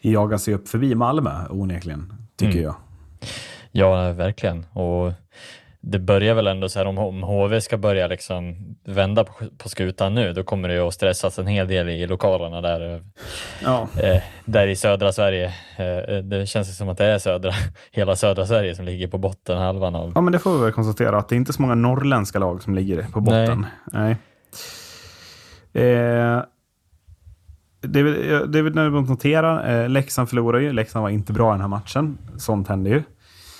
jaga sig upp förbi Malmö onekligen, tycker Mm. jag. Ja, verkligen. Och det börjar väl ändå så här om, om HV ska börja liksom vända på, på skutan nu, då kommer det ju att stressas en hel del i lokalerna där, Ja. eh, där i södra Sverige. Eh, det känns som att det är södra, hela södra Sverige som ligger på botten halvan av Ja, men det får vi väl konstatera att det är inte så många norrländska lag som ligger på botten. Nej. Eh, det är det är väl nödvändigt att notera. Eh, Leksand förlorar ju. Leksand var inte bra i den här matchen. Sånt händer ju.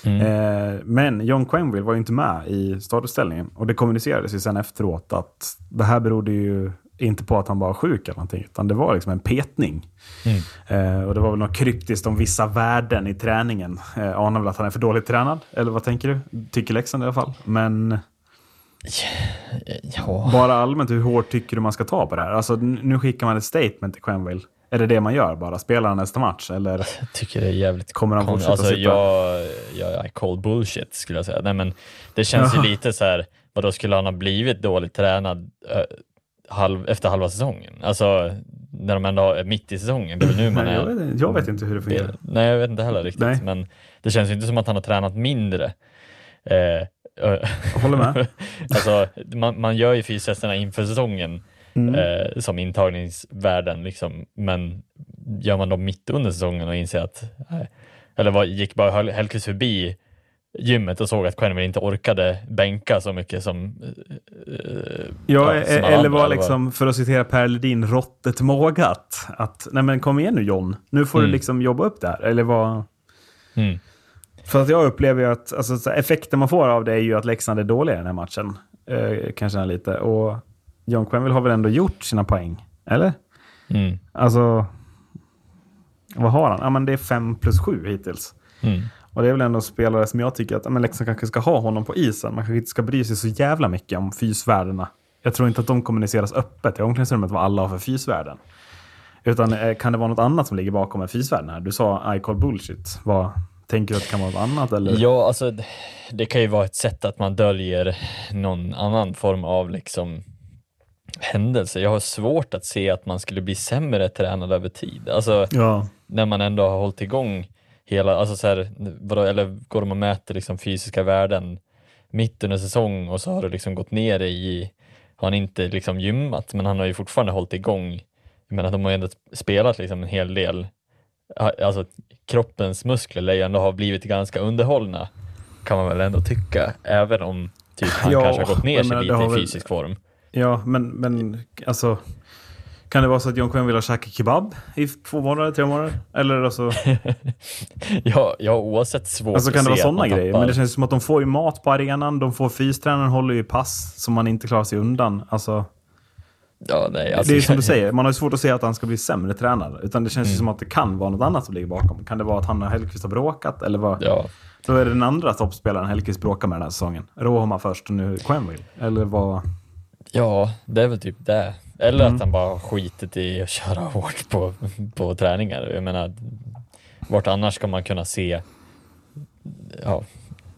Mm. Eh, men John Quenville var ju inte med i startuppställningen. Och det kommunicerades ju sen efteråt att det här berodde ju inte på att han var sjuk eller någonting. Utan det var liksom en petning. Mm. Eh, och det var väl något kryptiskt om vissa värden i träningen. Eh, anar väl att han är för dåligt tränad. Eller vad tänker du? Tycker Leksand i alla fall. Men Ja, bara allmänt, hur hårt tycker du man ska ta på det här? Alltså, nu skickar man ett statement till Quenville. Är det det man gör bara? Spelar han nästa match? Eller? jag tycker det är jävligt Kommer han fortsätta alltså, sitta? jag, jag, I call bullshit skulle jag säga. Nej, men det känns ju lite så här, vadå skulle han ha blivit dåligt tränad eh, halv, efter halva säsongen? Alltså, när de ändå är mitt i säsongen. Det är väl nu man Nej, jag, är... vet, inte- jag vet inte hur det fungerar. Nej, jag vet inte heller riktigt. Nej. Men det känns ju inte som att han har tränat mindre. Eh, Håller med. alltså, man, man gör ju fystesterna inför säsongen Mm. eh, som intagningsvärden, liksom. men gör man dem mitt under säsongen och inser att, nej. eller vad, gick bara Hell- Hellkvist förbi gymmet och såg att Quenneville inte orkade bänka så mycket som... eh, Ja, ja, som e- alla eller var liksom, för att citera Per Ledin, råttet mågat. Att, nej men kom igen nu John, nu får Mm. du liksom jobba upp det här. Eller vad... Mm. För att jag upplever ju att alltså, effekten man får av det är ju att Leksand är dåliga i den här matchen. Eh, kanske lite. Och John Quenville har väl ändå gjort sina poäng? Eller? Mm. Alltså, vad har han? Ja, men det är fem plus sju hittills. Mm. Och det är väl ändå spelare som jag tycker att ja, men Leksand kanske ska ha honom på isen. Man kanske inte ska bry sig så jävla mycket om fysvärdena. Jag tror inte att de kommuniceras öppet i omklädningsrummet vad alla har för fysvärden. Utan eh, kan det vara något annat som ligger bakom med fysvärden här? Du sa I call bullshit. Vad, tänker du att det kan vara något annat? Eller? Ja, alltså det kan ju vara ett sätt att man döljer någon annan form av liksom händelse. Jag har svårt att se att man skulle bli sämre tränad över tid. Alltså Ja. när man ändå har hållit igång hela, alltså så här, vadå, eller går de och mäter liksom fysiska värden mitt under säsong och så har det liksom gått ner i, har han inte liksom gymmat, men han har ju fortfarande hållit igång. Jag menar, de har ju ändå spelat liksom en hel del, alltså kroppens muskler lär ju ändå ha blivit ganska underhållna, kan man väl ändå tycka, även om typ han Ja, kanske har gått ner sig lite i fysisk form. Ja, men, men alltså... Kan det vara så att John vill ha käkat kebab i två månader, tre månader? Eller alltså, ja, ja, oavsett svårt alltså kan det vara sådana grejer? tappar- Men det känns som att de får ju mat på arenan, de får fystränaren håller ju pass som man inte klarar sig undan. Alltså, Ja, nej, alltså, det är som du säger, man har ju svårt att se att han ska bli sämre tränad. Utan det känns Mm. ju som att det kan vara något annat som ligger bakom. Kan det vara att han och Hellkvist har bråkat? Eller vad? Ja, Då är det den andra toppspelaren Hellkvist bråkar med den här säsongen. Rohoma först och nu Quenville. Eller vad? Ja, det är väl typ det. Eller Mm. att han bara skitit i att köra hårt på, på träningar. Jag menar, vart annars ska man kunna se ja,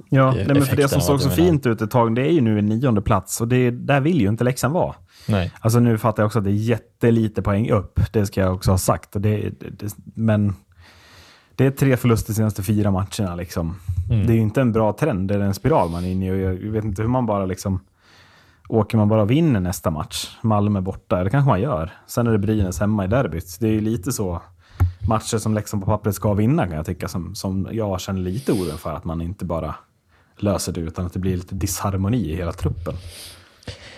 Ja, nej, men för det som såg så fint ut ett tag, det är ju nu en nionde plats och det, där vill ju inte Leksand vara. Nej. Alltså nu fattar jag också att det är jättelite poäng upp, det ska jag också ha sagt. Och det, det, men det är tre förluster senaste fyra matcherna. Liksom. Mm. Det är ju inte en bra trend, det är en spiral man är inne i. Och jag vet inte hur man bara liksom... Åker man bara och vinner nästa match, Malmö borta, det kanske man gör. Sen är det Brynäs hemma i derbyt. Det är ju lite så matcher som Leksand på pappret ska vinna kan jag tycka, som, som jag känner lite oro för att man inte bara löser det utan att det blir lite disharmoni i hela truppen.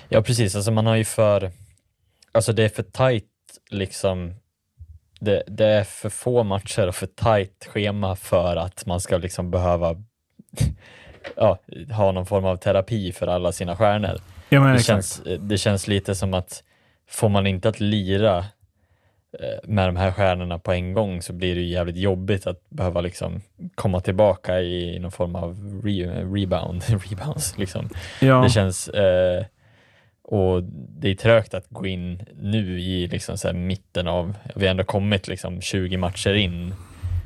Ja, precis. Alltså man har ju för... Alltså det är för tajt liksom. Det, det är för få matcher och för tajt schema för att man ska liksom behöva ja, ha någon form av terapi för alla sina stjärnor. Ja, men Det exakt. känns, det känns lite som att får man inte att lira eh, med de här stjärnorna på en gång så blir det ju jävligt jobbigt att behöva liksom komma tillbaka i någon form av re, rebound, rebounds. Liksom. Ja. Det känns, eh, och det är trögt att gå in nu i liksom så mitten av, vi har ändå kommit liksom 20 matcher in.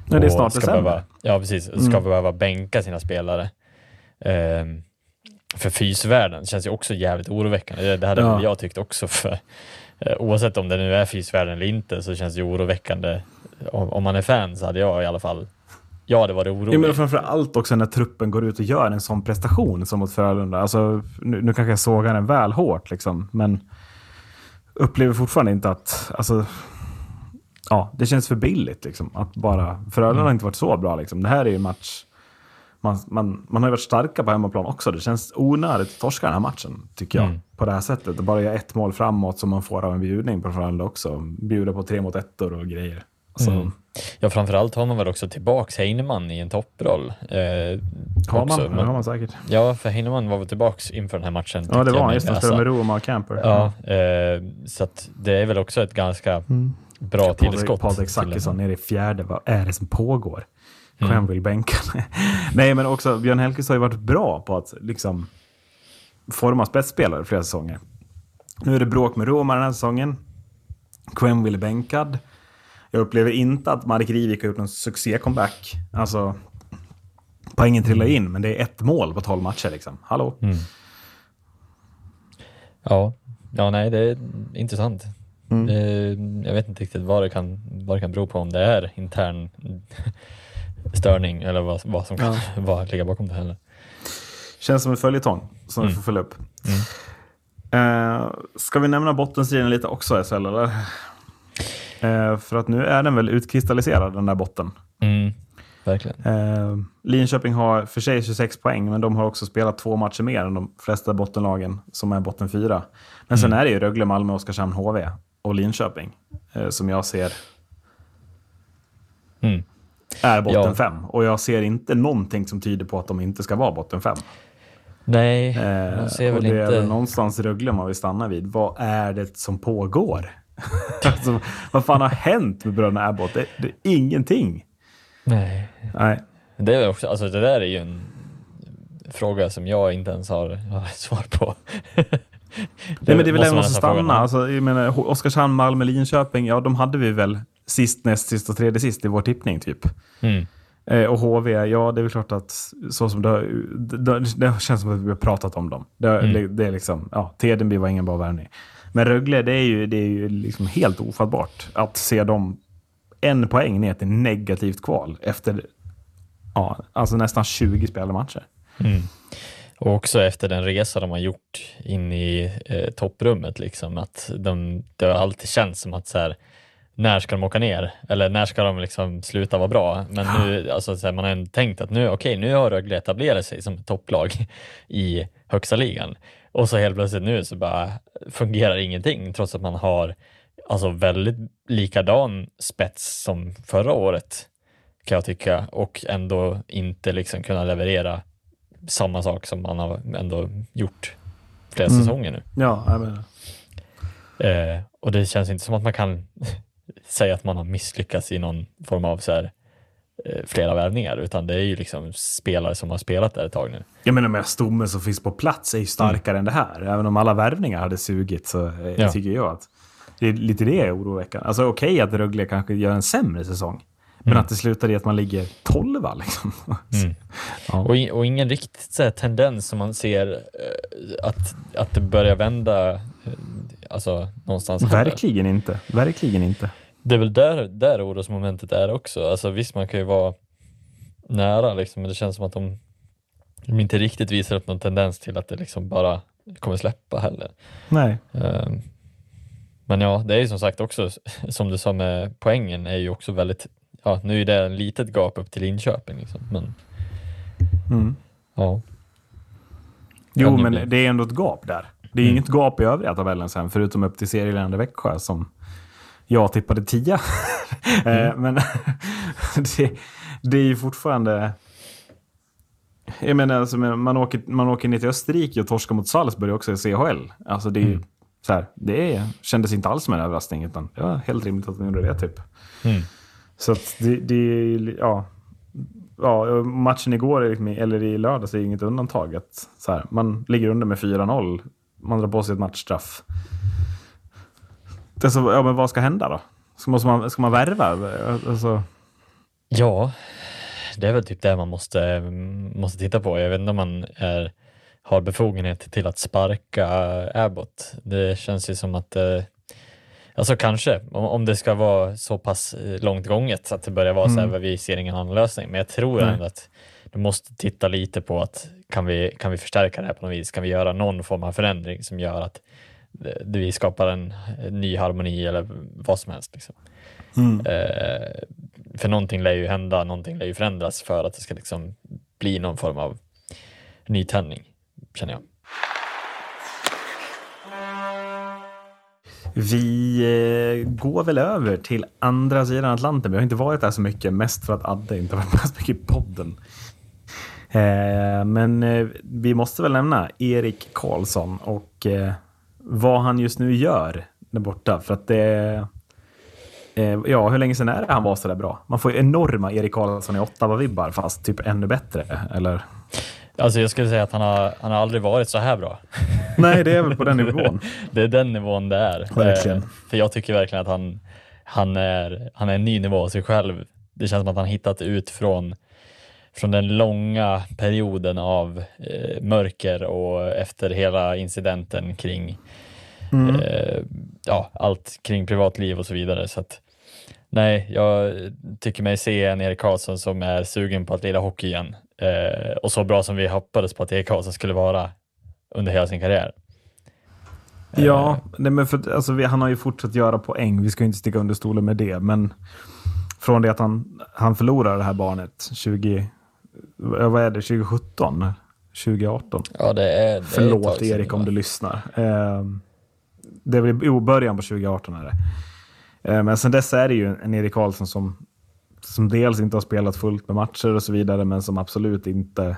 Nej, det är snart ska december. behöva, Ja, precis. Ska Mm. behöva bänka sina spelare. Ehm, för fysvärlden känns ju också jävligt oroväckande. Det, det hade Ja. jag tyckt också. För, eh, oavsett om det nu är fysvärden eller inte så känns det ju oroväckande. Om, om man är fan så hade jag i alla fall, jag hade varit orolig. Ja, men framför allt också när truppen går ut och gör en sån prestation som mot Frölunda. Alltså, nu, nu kanske jag sågar den väl hårt, liksom, men upplever fortfarande inte att... Alltså, ja, det känns för billigt. Liksom, att bara, Frölunda har inte varit så bra. Liksom. Det här är ju match... Man, man, man har ju varit starka på hemmaplan också. Det känns onödigt att torska den här matchen, tycker jag. Mm. På det här sättet. Att bara göra ett mål framåt som man får av en bjudning på Frölunda också. Bjuda på tre mot ettor och grejer. Alltså, Mm. Ja, framförallt har man väl också tillbaks Heinemann i en topproll. Eh, Har också. man? Har man säkert. Ja, för Heinemann var väl tillbaks inför den här matchen. Ja, det var han. Just det. Han läsa. spelade med Ro och Camper. Ja, eh, så det är väl också ett ganska bra Patrik, tillskott. Patrik till Zackrisson en- nere i fjärde. Vad är det som pågår? Mm. Quenville vill bänka. Nej, men också Björn Hellkvist har ju varit bra på att liksom forma spetsspelare flera säsonger. Nu är det bråk med Roma den här säsongen. Quenville är bänkad. Jag upplever inte att Marek Rivik har gjort någon succé-comeback. Alltså, poängen trillar in, men det är ett mål på tolv matcher. Liksom. Hallå? Mm. Ja, ja, nej, det är intressant. Mm. Eh, jag vet inte riktigt vad det, kan, vad det kan bero på, om det är intern störning eller vad, vad som kan vad ligger bakom det heller. Känns som en följetong som vi får följa upp. Eh, ska vi nämna bottenstriden lite också, SL? Eller? Eh, för att nu är den väl utkristalliserad, den där botten. Mm, verkligen. Eh, Linköping har för sig 26 poäng, men de har också spelat två matcher mer än de flesta bottenlagen som är botten fyra. Men sen är det ju Rögle, Malmö, Oskarshamn, HV och Linköping eh, som jag ser Mm. Är botten Ja. fem. Och jag ser inte någonting som tyder på att de inte ska vara botten fem. Nej, Eh, jag ser och väl det är inte... väl någonstans Rögle man vill stanna vid. Vad är det som pågår? alltså, vad fan har hänt med bröderna Abbott? Det, det är ingenting. Nej. Nej. Det, är också, alltså det där är ju en fråga som jag inte ens har, har svar på. Nej, men det är väl det man måste stanna. Alltså, jag menar, H- Oskarshamn, Malmö, Linköping, ja de hade vi väl sist, näst sist och tredje sist i vår tippning typ. Mm. Eh, och HV, ja det är väl klart att så som det, har- det, det känns som att vi har pratat om dem. Det, Mm. det, är liksom, ja, Tedenby var ingen bra värvning. Men Rögle, det är ju, det är ju liksom helt ofattbart att se dem en poäng ner till negativt kval efter ja, alltså nästan 20 spelade matcher. Mm. Och också efter den resa de har gjort in i eh, topprummet, liksom, att de, det har alltid känts som att så här, när ska de åka ner? Eller när ska de liksom sluta vara bra? Men nu, alltså, så här, man har tänkt att nu, okej, nu har Rögle etablerat sig som ett topplag i högsta ligan. Och så helt plötsligt nu så bara fungerar ingenting, trots att man har alltså väldigt likadan spets som förra året, kan jag tycka, och ändå inte liksom kunna leverera samma sak som man har ändå gjort flera Mm. säsonger nu. Ja, jag menar. Eh, och det känns inte som att man kan säga att man har misslyckats i någon form av så här, eh, flera värvningar, utan det är ju liksom spelare som har spelat där ett tag nu. Jag menar med stommen som finns på plats är ju starkare än det här. Även om alla värvningar hade sugit så eh, tycker jag att det är lite det är oroväckande. Alltså okej att Rögle kanske gör en sämre säsong. Men Men att det slutar i att man ligger tolva liksom. Mm. Ja. Och, i- och ingen riktigt så tendens som man ser eh, att, att det börjar vända alltså, någonstans. Verkligen inte. Verkligen inte. Det är väl där, där orosmomentet är också. Alltså, visst, man kan ju vara nära, liksom, men det känns som att de, de inte riktigt visar upp någon tendens till att det liksom bara kommer släppa heller. Nej. Ehm, Men ja, det är ju som sagt också, som du sa med poängen, är ju också väldigt, ja nu är det en litet gap upp till Linköping liksom, men Mm. ja. Jo, men det är ändå ett gap där. Det är Mm. inget gap i övriga tabellen sen, förutom upp till serieledande Växjö som jag tippade 10. Mm. Eh, men det, det är ju fortfarande... Jag menar, alltså, man, åker, man åker ner till Österrike och torskar mot Salzburg också i CHL. Alltså det är Mm. så här, det är, kändes inte alls som en överraskning, utan det var helt rimligt att de gjorde det typ. Mm. Så att det, det är, ja. Ja, matchen igår, eller i lördags, är inget undantag. Att, så här, man ligger under med 4-0. Man drar på sig ett matchstraff. Det så, ja, men vad ska hända då? Ska, man, ska man värva? Alltså, Ja, det är väl typ det man måste, måste titta på. Jag vet inte om man är, har befogenhet till att sparka Abbott. Det känns ju som att, eh, alltså kanske, om, om det ska vara så pass långt gånget så att det börjar vara så här, vi ser ingen annan lösning. Men jag tror Nej. ändå att du måste titta lite på att kan vi, kan vi förstärka det här på något vis? Kan vi göra någon form av förändring som gör att vi skapar en, ny harmoni eller vad som helst. Liksom. Eh, för någonting lär ju hända, någonting lär ju förändras för att det ska liksom bli någon form av nytändning, känner jag. vi eh, går väl över till andra sidan Atlanten. Vi har inte varit där så mycket, mest för att Adde inte varit med så mycket i podden. Eh, men eh, vi måste väl nämna Erik Karlsson och eh, vad han just nu gör där borta. För att det... Ja, hur länge sedan är det han var så där bra? Man får ju enorma Erik Karlsson i Ottawa-vibbar, fast typ ännu bättre. Eller? Alltså jag skulle säga att han har, han har aldrig varit så här bra. Nej, det är väl på den nivån. Det är den nivån det är. Verkligen. För jag tycker verkligen att han, han, är, han är en ny nivå av sig själv. Det känns som att han hittat ut från, från den långa perioden av eh, mörker och efter hela incidenten kring eh, ja, allt kring privatliv och så vidare. Så att, nej, jag tycker mig se en Erik Karlsson som är sugen på att lira hockey igen. Eh, och så bra som vi hoppades på att Erik Karlsson skulle vara under hela sin karriär. Ja, nej, men för, alltså, vi, han har ju fortsatt göra poäng. Vi ska inte sticka under stolen med det. Men från det att han, han förlorar det här barnet 20... Vad är det? 2017? 2018? Ja, det är, det är Förlåt sedan Erik om du lyssnar. Eh, det är väl jo, början på 2018 är det. Eh, men sen dess är det ju en Erik Karlsson som, som dels inte har spelat fullt med matcher och så vidare, men som absolut inte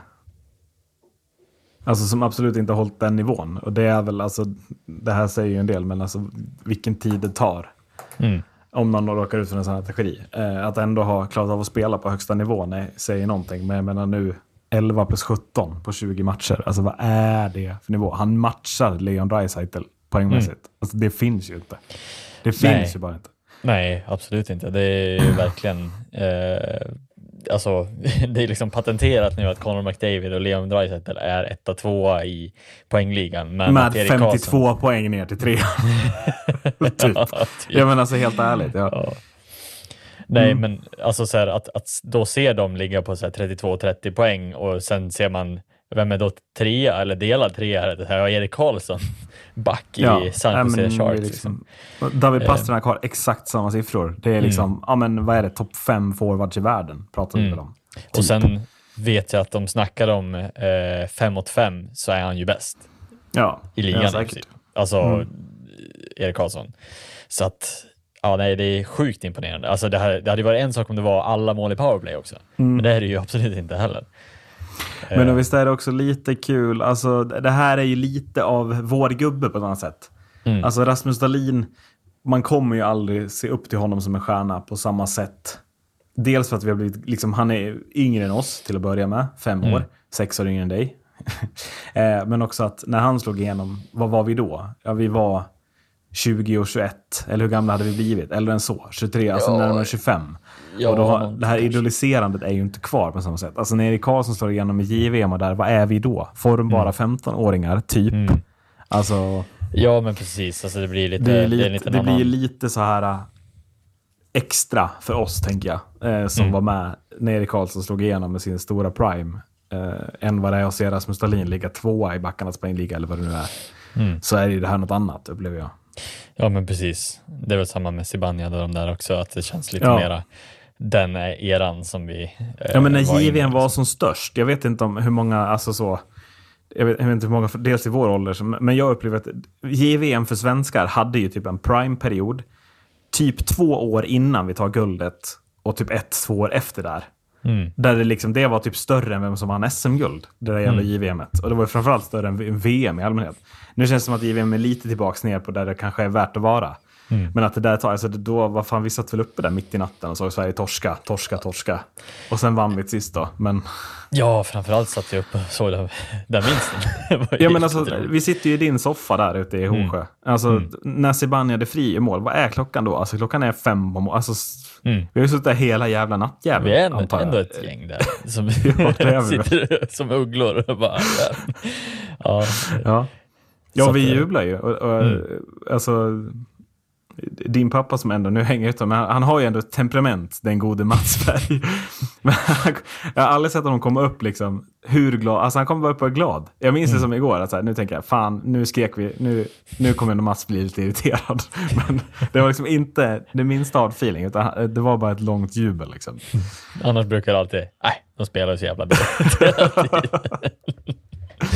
Alltså som absolut inte har hållit den nivån. Och det är väl, alltså, det här säger ju en del, men alltså vilken tid det tar. Mm. Om man råkar ut för en sån här tragedi. Eh, att ändå ha klarat av att spela på högsta nivå nej, säger någonting. Men jag menar nu 11 plus 17 på 20 matcher. Alltså vad är det för nivå? Han matchar Leon Draisaitl poängmässigt. Alltså det finns ju inte. Det finns Nej. ju bara inte. Nej, absolut inte. Det är ju verkligen eh, alltså, det är liksom patenterat nu att Conor McDavid och Leon Draisaitl är etta, tvåa i poängligan. Men Med att Erik 52 Karlsson- poäng ner till tre. typ. Ja, typ. Ja men alltså helt ärligt. Ja. Ja. Nej, Mm. men alltså så här, att, att då ser de ligga på så här 32-30 poäng och sen ser man vem är då trea eller delad trea? Det här är Erik Karlsson, back i San ja, Jose men Sharks. Liksom. liksom, David Pasternak har exakt samma siffror. Det är liksom, ja men vad är det, topp fem forwards i världen pratar vi Mm. om. Och sen vet jag att de snackar om eh, fem mot fem så är han ju bäst Ja, i ligan. ja, säkert. Alltså Erik Karlsson. Så att, ja nej, det är sjukt imponerande. Alltså det, här, det hade varit en sak om det var alla mål i powerplay också. Men det är det ju absolut inte heller. Men och visst är det också lite kul, alltså det här är ju lite av vår gubbe på ett annat sätt. Mm. Alltså Rasmus Dahlin, man kommer ju aldrig se upp till honom som en stjärna på samma sätt. Dels för att vi har blivit, liksom, han är yngre än oss till att börja med, fem Mm. år, sex år yngre än dig. eh, men också att när han slog igenom, vad var vi då? Ja, vi var 20 och 21. Eller hur gamla hade vi blivit? Eller än så. 23, alltså Ja. närmare 25. Ja, och då, har- det här idoliserandet är ju inte kvar på samma sätt. Alltså när Erik Karlsson slår igenom i JVM och där, vad är vi då? Formbara 15-åringar, typ. Mm. Alltså, Ja, men precis. Alltså, det blir lite... det, det lite, det en blir lite så här äh, extra för oss, tänker jag. Eh, som Mm. var med när Erik Karlsson slog igenom med sin stora prime. Eh, än vad det är att se Rasmus Dahlin ligga tvåa i backarnas poängliga, eller vad det nu är. Mm. Så är det här något annat, upplever jag. Ja, men precis. Det är väl samma med Zibanejad och de där också, att det känns lite Ja. mera den eh, eran som vi eh, Ja, men när JVM var liksom. som störst, jag vet inte om hur många, alltså så, jag vet, jag vet inte hur många, dels i vår ålder, men jag upplever att JVM för svenskar hade ju typ en prime-period, typ två år innan vi tar guldet och typ ett, två år efter där. Mm. Där det, liksom, det var typ större än vem som vann SM-guld, det där jävla JVM-et. Och det var ju framförallt större än VM i allmänhet. Nu känns det som att JVM är lite tillbaks ner på där det kanske är värt att vara. Men att det där tar, alltså då, vad fan, vi satt väl uppe där mitt i natten och såg Sverige torska, torska, torska. Och sen vann vi sist då. Men, Ja, framförallt satt jag upp och såg den, den vinsten. Ja, men alltså, vi sitter ju i din soffa där ute i Hovsjö. Alltså, när Zibanejad är fri i mål, vad är klockan då? Alltså, klockan är fem på morgonen. Alltså, Mm. Vi har ju suttit där hela jävla nattjäveln, Vi är ändå, ändå ett gäng där som Ja, vi sitter som ugglor och bara... Ja, Ja, ja vi eh, jublar ju. Och, och, Mm. Alltså, din pappa som ändå nu hänger ute, men han, han har ju ändå ett temperament, den gode Mats Berg. Men han- jag har aldrig sett honom komma upp liksom, hur glad, alltså han kommer bara upp och är glad. Jag minns det Mm. som igår, att så här, nu tänker jag, fan, nu skrek vi, nu, nu kommer ändå Mats bli lite irriterad. Men det var liksom inte det minsta hard feeling, utan det var bara ett långt jubel liksom. annars brukar det alltid... Nej, de spelar så jävla bra.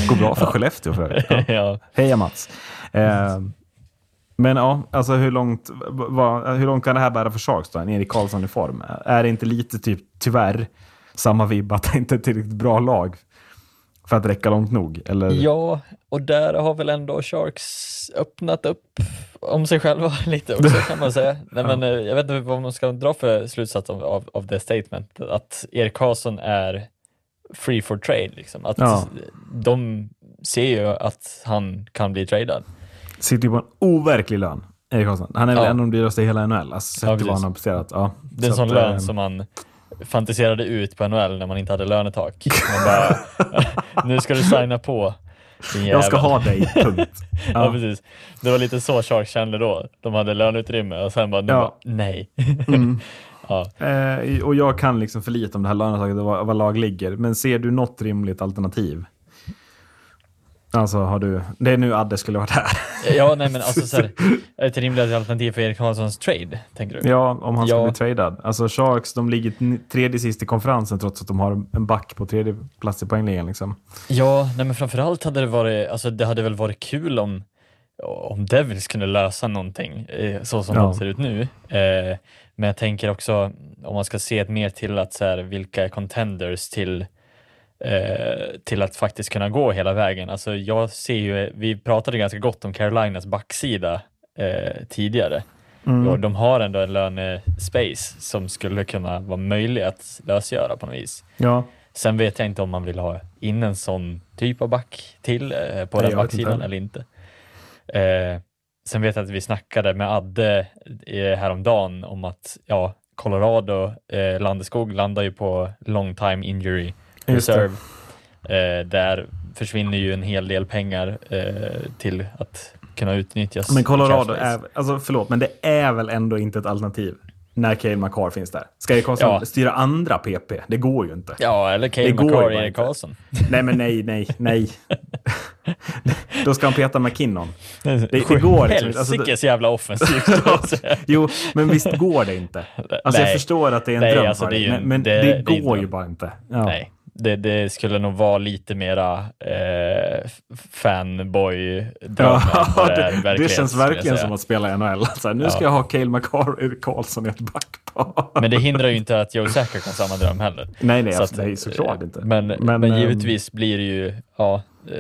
Går bra för Skellefteå för övrigt. Ja. ja. Heja Mats. Eh, men ja, alltså hur långt, vad, hur långt kan det här bära för Sharks då? En Erik Karlsson i form? Är det inte lite typ, tyvärr, samma vibb att det inte är tillräckligt bra lag för att räcka långt nog? Eller? ja, och där har väl ändå Sharks öppnat upp om sig själva lite också kan man säga. Nej, men, eh, jag vet inte vad man ska dra för slutsats av, av, av det statementet. Att Erik Karlsson är free for trade. Liksom. Att Ja. De ser ju att han kan bli tradad. Sitter ju på en overklig lön, Erik Karlsson. Han är väl Ja. en av de dyraste i hela NHL. Alltså, sett Ja, till vad han har presterat. Ja. Det är en Så sån att, lön eh, som man fantiserade ut på NHL när man inte hade lönetak. Man bara, nu ska du signa på. Jag ska jävel." ha dig, punkt. Ja. Ja. precis. Det var lite så Sharks kände då. De hade löneutrymme och sen bara, Ja. bara nej. Mm. ja. Eh, och jag kan liksom för lite om det här lönetaket och var, var lag ligger. Men ser du något rimligt alternativ? Alltså har du... Det är nu Adde skulle varit här. ja, nej men alltså så här, ett rimligt alternativ för Erik Karlssons trade, tänker du? ja, om han Ja. bli tradad. Alltså Sharks, de ligger tredje sist i konferensen trots att de har en back på tredje plats i poängligan. Liksom. Ja, nej men framförallt hade det varit, alltså det hade väl varit kul om, om Devils kunde lösa någonting eh, så som Ja. de ser ut nu. Eh, men jag tänker också om man ska se ett mer till att så här, vilka contenders till till att faktiskt kunna gå hela vägen. Alltså jag ser ju, vi pratade ganska gott om Carolinas backsida eh, tidigare. Mm. Och de har ändå en lönespace som skulle kunna vara möjlig att lösgöra på något vis. Ja, Sen vet jag inte om man vill ha in en sån typ av back till eh, på Nej, den inte backsidan heller. eller inte. Eh, sen vet jag att vi snackade med Adde eh, häromdagen om att ja, Colorado, eh, Landeskog landar ju på long time injury. Reserve. Eh, där försvinner ju en hel del pengar eh, till att kunna utnyttjas. men Colorado är... Alltså förlåt, men det är väl ändå inte ett alternativ när Cale McCarr finns där. Ska Erik Karlsson Ja. styra andra PP? Det går ju inte. Ja, eller Cale McCarr, bara Erik. Karlsson. Nej, men nej, nej, nej. Då ska han peta McKinnon. Det, det går liksom inte. Alltså, Helsikes jävla offensivt. Jo, men visst går det inte. Alltså jag förstår att det är en Nej, dröm alltså, det ju men, en- men det- det, går ju bara inte. Ja. Nej, det, det skulle nog vara lite mera eh, fanboy Ja, det, det, känns verkligen som att spela i NHL. Så här, nu ska Ja. jag ha Cale McCarr Karlsson i ett backpar. Men det hindrar ju inte att Joe Sacker kan samma dröm heller. Nej, nej, Så alltså, att, nej såklart eh, inte. Men, men, Men, ehm, givetvis blir det ju, ja. eh,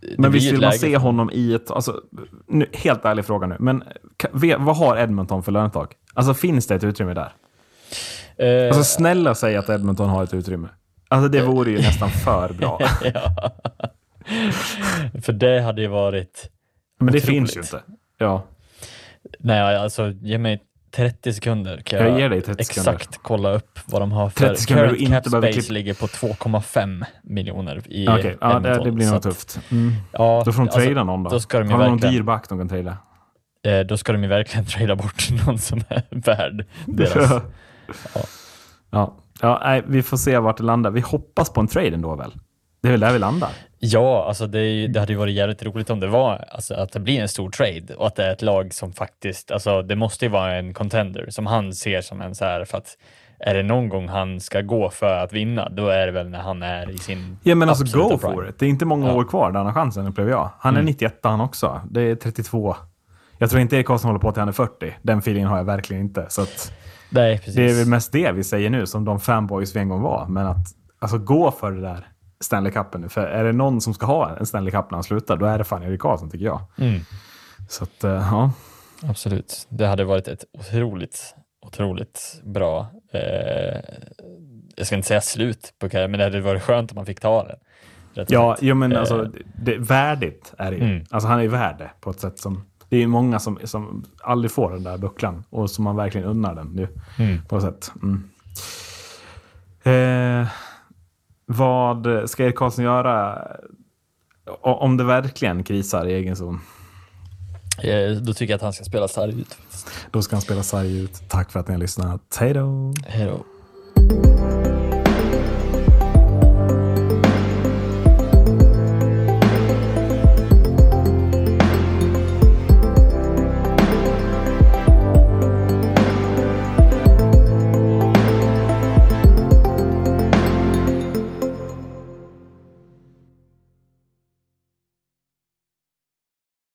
det Men visst vill man se honom i ett... Alltså, nu, helt ärlig fråga nu, men vad har Edmonton för lönetak? Alltså finns det ett utrymme där? Eh, Alltså snälla säg att Edmonton har ett utrymme. Alltså det vore ju nästan för bra. ja. För det hade ju varit, Men det Otroligt. finns ju inte. Ja. Nej, alltså ge mig 30 sekunder kan Jag jag, 30 sekunder. exakt kolla upp vad de har för 30 sekunder current inte cap space klippa- ligger på 2,5 miljoner i Okej, ja, det, det blir nog tufft. Mm. Ja, Då får de alltså, trada någon då. då ska de Har de någon dyr back de kan trada? eh, då ska de ju verkligen trada bort någon som är värd deras. ja. Ja. Ja, nej, vi får se vart det landar. Vi hoppas på en trade ändå väl? Det är väl där vi landar? Ja, alltså det, det hade ju varit jävligt roligt om det var alltså, att det blir en stor trade och att det är ett lag som faktiskt, alltså det måste ju vara en contender som han ser som en så här för att är det någon gång han ska gå för att vinna, då är det väl när han är i sin Ja, men alltså go prime. for it. Det är inte många Ja. år kvar där han har chansen, upplever jag. Han är 91 han också. Det är 32. Jag tror inte Erik Karlsson håller på till han är 40. Den feelingen har jag verkligen inte. Så att Nej, precis. det är väl mest det vi säger nu, som de fanboys vi en gång var. Men att alltså, gå för det där Stanley Cupen nu. För är det någon som ska ha en Stanley Cup när han slutar, då är det fan Erik Karlsson tycker jag. Mm, Så att, eh, ja. absolut. Det hade varit ett otroligt, otroligt bra, eh, jag ska inte säga slut på karriären, men det hade varit skönt om man fick ta den. Ja, jo, men Eh, alltså, det, det, värdigt är det ju. Mm. Alltså, han är ju värd det på ett sätt som... Det är många som, som aldrig får den där bucklan och som man verkligen unnar den nu. Mm. På ett sätt. Mm. Eh, vad ska Erik Karlsson göra om det verkligen krisar i egen zon? eh, Då tycker jag att han ska spela sarg ut. Då ska han spela sarg ut. Tack för att ni har lyssnat. Hej då! Hej då.